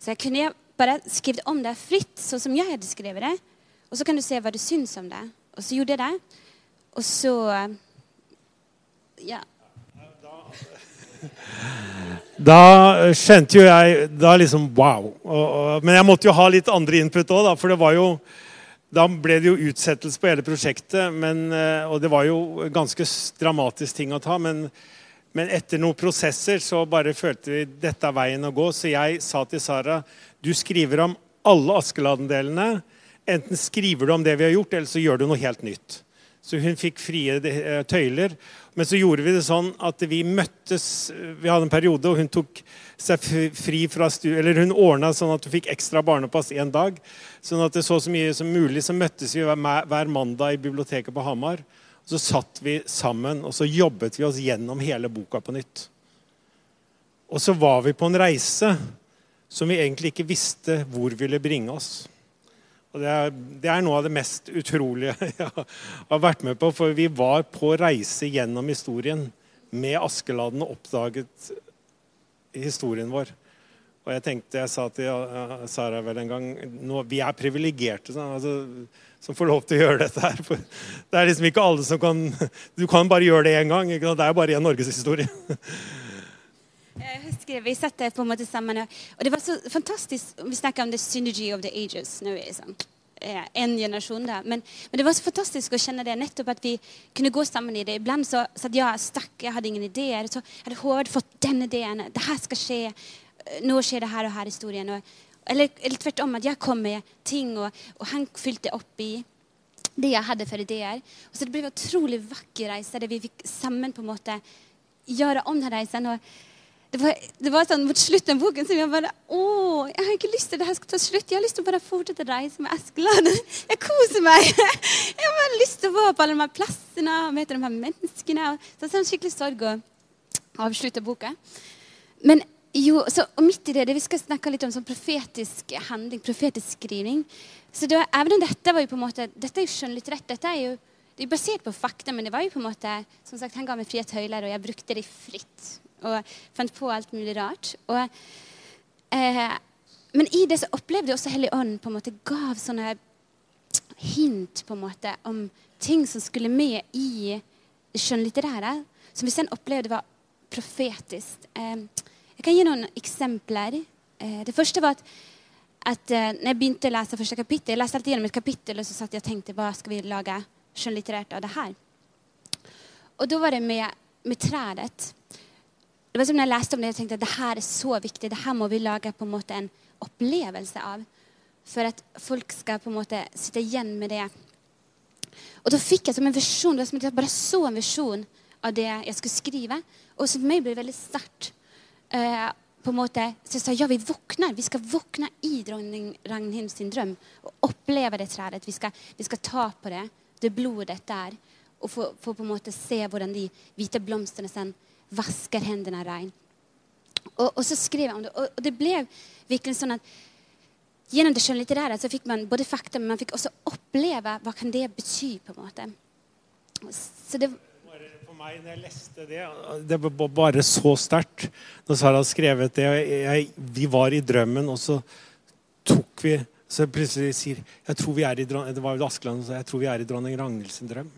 Så jeg kunne bare skrevet om det fritt, sånn som jeg hadde skrevet det. Og så kan du se hva du syns om det. Og så gjorde jeg det. Og så Ja. Da skjønte jo jeg da liksom Wow. Og, og, men jeg måtte jo ha litt andre input òg, for det var jo da ble det jo utsettelse på hele prosjektet. Men, eh, og det var jo ganske dramatisk ting å ta. Men, men, etter noen prosesser så bare følte vi dette er veien å gå. Så jeg sa til Sara du skriver om alle Askeladden-delene. Enten skriver du om det vi har gjort, eller så gjør du noe helt nytt. Så hun fikk frie eh, tøyler. Men så gjorde vi det sånn at vi møttes Vi hadde en periode, og hun tok seg fri fra studiet, eller hun ordna sånn at hun fikk ekstra barnepass én dag. Sånn at det så så mye som mulig så møttes vi hver mandag i biblioteket på Hamar. Så satt vi sammen og så jobbet vi oss gjennom hele boka på nytt. Og så var vi på en reise som vi egentlig ikke visste hvor ville bringe oss. Og det er, det er, noe av det mest utrolige jeg har vært med på. For vi var på reise gjennom historien med Askeladden og oppdaget historien vår. Og jeg tenkte, jeg sa til Sara vel en gang nå, Vi er privilegerte sånn, altså, som får lov til å gjøre dette her. Det er liksom ikke alle som kan Du kan bare gjøre det én gang. Det er bare én norgeshistorie. Jeg husker Vi satt der på en måte sammen, og det var så fantastisk Vi snakker om the synergy of the ages. Nå er det sånn en generasjon da. Men, men, det var så fantastisk å kjenne det, nettopp at vi kunne gå sammen i det. Iblant så satt jeg stakk, jeg hadde ingen ideer. Så hadde Håvard fått den ideen. Det her skal skje. Nå skjer det her og her historien. Og, eller, eller tvert om, at jeg kom med ting, og, og han fylte opp i det jeg hadde for ideer. Og så det ble en utrolig vakker reise der vi fikk sammen på en måte gjøre om den reisen. og det var, det var, sånn mot slutten av boken så jeg bare Å, jeg har ikke lyst til det her skal ta slutt. Jeg har lyst til å bare fortsette å reise med Eskeland. Jeg koser meg. Jeg har bare lyst til å være på alle de her plassene og møte de her menneskene. Så det er sånn skikkelig sorg å avslutte boka. Men jo, så, midt i det, det vi skal snakke litt om sånn profetisk handling, profetisk skriving så det var, Even om dette var jo på en måte, dette er jo skjønnlitterært. Dette er jo det er basert på fakta, men det var jo på en måte, som sagt, han ga meg frie tøyler, og jeg brukte det fritt og fant på alt mulig rart. Og, eh, men i det så opplevde jeg også Hellig Ånd på en måte gav sånne hint på en måte om ting som skulle med i skjønnlitterære, som vi sen opplevde var profetisk. Eh, jeg kan gi noen eksempler. Eh, det første var at, at eh, når jeg begynte å lese første kapittel, jeg leste alltid gjennom et kapittel og så satt jeg og tenkte hva skal vi lage skjønnlitterært av det her. Og da var det med, med trædet. Det var som når jeg leste om det, jeg tenkte at det her er så viktig. Det her må vi lage på en måte en opplevelse av. For at folk skal på en måte sitte igjen med det. Og da fikk jeg som en visjon, det var som at jeg bare så en visjon av det jeg skulle skrive. Og for meg ble det veldig sterkt. Eh, på en måte, så jeg sa ja, vi våkner. Vi skal våkne i dronning Ragnhild sin drøm. Og oppleve det treet. Vi skal, vi skal ta på det, det blodet der. Og få, få på en måte se hvordan de hvite blomstene sen vasker hendene rein. Og, og, så skrev jeg om det, og, og det ble virkelig sånn at gjennom det skjønnlitterære så fikk man både fakta, men man fikk også oppleve hva kan det bety. på en måte. Så det For meg, når jeg leste det, det var bare så sterkt. Når Sara skrevet det jeg, Vi var i drømmen, og så tok vi Så plutselig sier jeg tror vi er i, Det var jo Askeland som sa jeg tror vi er i dronning Ragnhild sin drøm.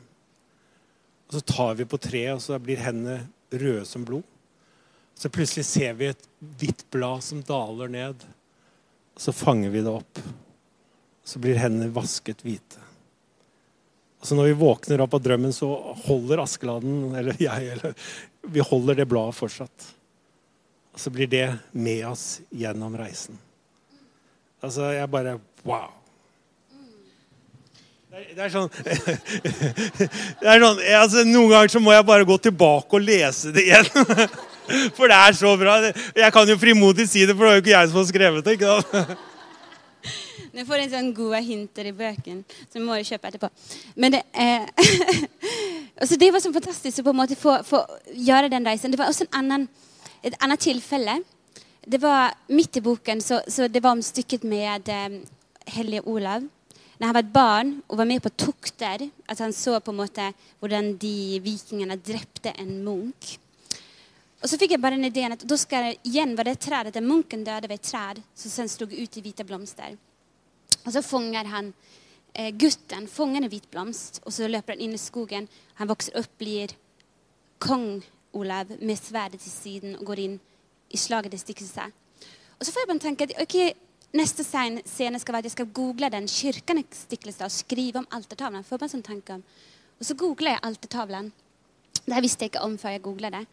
Og så tar vi på treet, og så blir hendene røde som blod. Så plutselig ser vi et hvitt blad som daler ned. Så fanger vi det opp. Så blir hendene vasket hvite. Og så når vi våkner opp av drømmen, så holder Askeladden, eller jeg, eller vi holder det bladet fortsatt. Og så blir det med oss gjennom reisen. Altså, jeg bare Wow. Det er sånn, det er sånn altså, Noen ganger så må jeg bare gå tilbake og lese det igjen. For det er så bra. Jeg kan jo frimodig si det, for det er jo ikke jeg som har skrevet det. ikke sant? Nå får en sånn gode hinter i bøken, som må du kjøpe etterpå. Men det, eh, altså det var så fantastisk å på en måte få, få, gjøre den reisen. Det var også annen, et annet tilfelle. Det var midt i boken, så, så det var om stykket med eh, Hellige Olav når han var et barn og var med på tokter, at han så på en måte hvordan de vikingene drepte en munk. Og så fikk jeg bare den ideen at da skal igjen var det treet der munken døde ved et tre som sen slo ut i hvite blomster. Og så fanger han eh, gutten fanger en hvit blomst, og så løper han inn i skogen. Han vokser opp, blir kong Olav med sverdet til siden og går inn i slaget det stikker seg. Og så får jeg bare tenke at ok, Neste scene skal være at jeg skal google den kirken i Stiklestad og skrive om altertavlen. Får sånn tanke om. Og så googler jeg altertavlen. Det her visste jeg ikke om før jeg googla det.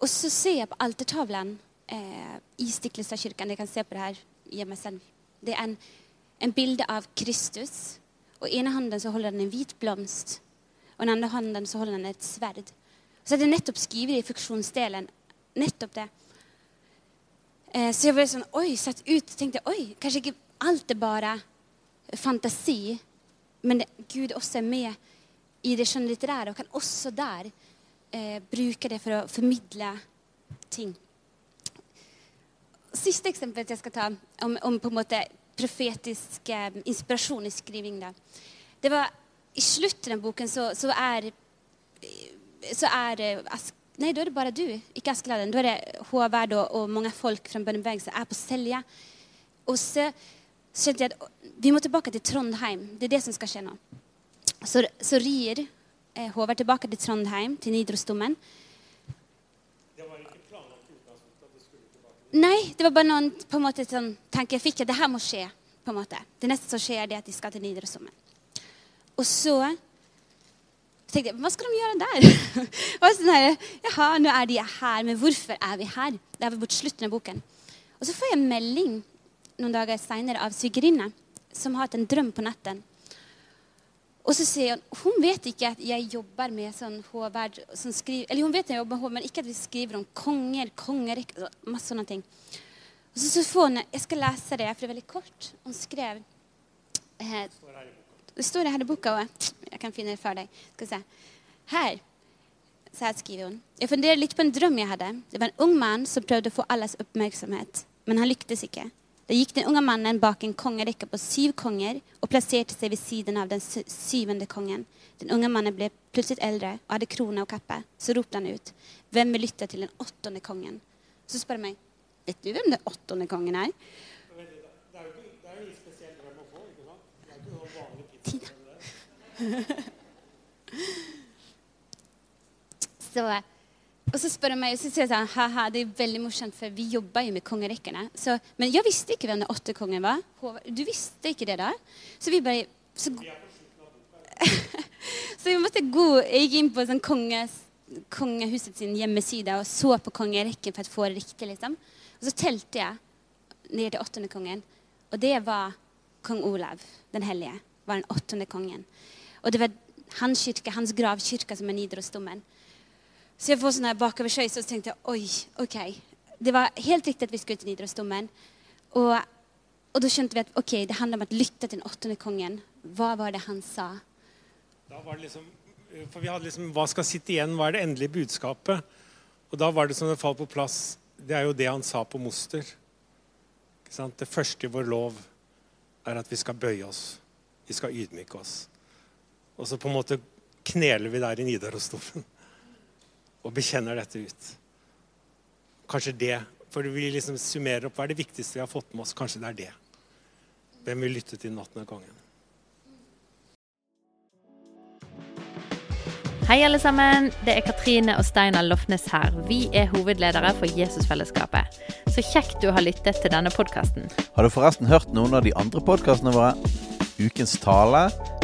Og så ser jeg på altertavlen eh, i Stiklestadkirken. Jeg kan se på det her hjemme selv. Det er en, en bilde av Kristus. Og i ene hånden så holder han en hvit blomst. Og i den andre hånden så holder han et sverd. Så er det nettopp skrevet i funksjonsdelen nettopp det. Eh, så jeg ble sånn Oi, satt ut. tenkte oi, kanskje ikke alt er bare fantasi. Men det, Gud også er med i det skjønnlitterære og kan også der eh, bruke det for å formidle ting. Siste eksempel jeg skal ta om, om på en måte profetisk eh, inspirasjon i skriving. Da. Det var I slutten av boken så, så er, så er eh, Nei, da er det bare du, ikke Askeladden. Da er det Håvard og, mange folk fra bønnebevegelsen er på Selja. Og så skjønte jeg at vi må tilbake til Trondheim. Det er det som skal skje nå. Så, så rir eh, Håvard tilbake til Trondheim, til Nidarosdomen. Nei, det var bare noen på en måte sånn, tanke jeg fikk. at det her må skje. på en måte. Det neste som skjer, er at de skal til Nidarosdomen. Og så så tenkte jeg, hva skal de gjøre der? og sånn her, Jaha, nå er de her, men hvorfor er vi her? Det er mot slutten av boken. Og så får jeg en melding noen dager senere av svigerinne som har hatt en drøm på natten. Og så sier hun hun vet ikke at jeg jobber med sånn Håvard som skriver, Eller hun vet jeg jobber med Håvard, men ikke at vi skriver om konger, konger, masse sånne ting. Og så, så får hun, Jeg skal lese det, for det er veldig kort. Hun skrev eh, det står det her i boka òg. Jeg kan finne det for deg. Skal se. Her. Så her skriver hun. Jeg funderer litt på en drøm jeg hadde. Det var en ung mann som prøvde å få alles oppmerksomhet. Men han lyktes ikke. Da gikk den unge mannen bak en kongerekke på syv konger og plasserte seg ved siden av den syvende kongen. Den unge mannen ble plutselig eldre og hadde krone og kappe. Så ropte han ut. Hvem vil lytte til den åttende kongen? Så spør han meg. Vet du hvem den åttende kongen er? så, og så spør han meg, og så sier jeg sånn ha det er veldig morsomt, for vi jobber jo med kongerekkene. Men jeg visste ikke hvem den åtte kongen var. Du visste ikke det da? Så vi bare så, så vi måtte gå Jeg gikk inn på sånn konges kongehuset sin hjemmeside og så på kongerekken for å få det riktig. liksom. Og så telte jeg ned til åttende kongen, og det var kong Olav den hellige. var den åttende kongen. Og det var hans kirke, hans gravkirke som er Nidarosdomen. Så jeg får sånn her bakoversveis og så tenkte jeg, oi, ok. Det var helt riktig at vi skulle til Nidarosdomen. Og, og da skjønte vi at ok, det handler om å lytte til den åttende kongen. Hva var det han sa? Da var det liksom, for vi hadde liksom, Hva skal sitte igjen? Hva er det endelige budskapet? Og da var det som det falt på plass. Det er jo det han sa på Moster. Ikke sant? Det første i vår lov er at vi skal bøye oss. Vi skal ydmyke oss. Og så på en måte kneler vi der i Nidarosdomen og bekjenner dette ut. Kanskje det, for vi liksom summerer opp hva er det viktigste vi har fått med oss. Kanskje det er det. Hvem vil lytte til den 18. kongen? Hei, alle sammen. Det er Katrine og Steinar Lofnes her. Vi er hovedledere for Jesusfellesskapet. Så kjekt du har lyttet til denne podkasten. Har du forresten hørt noen av de andre podkastene våre? Ukens tale,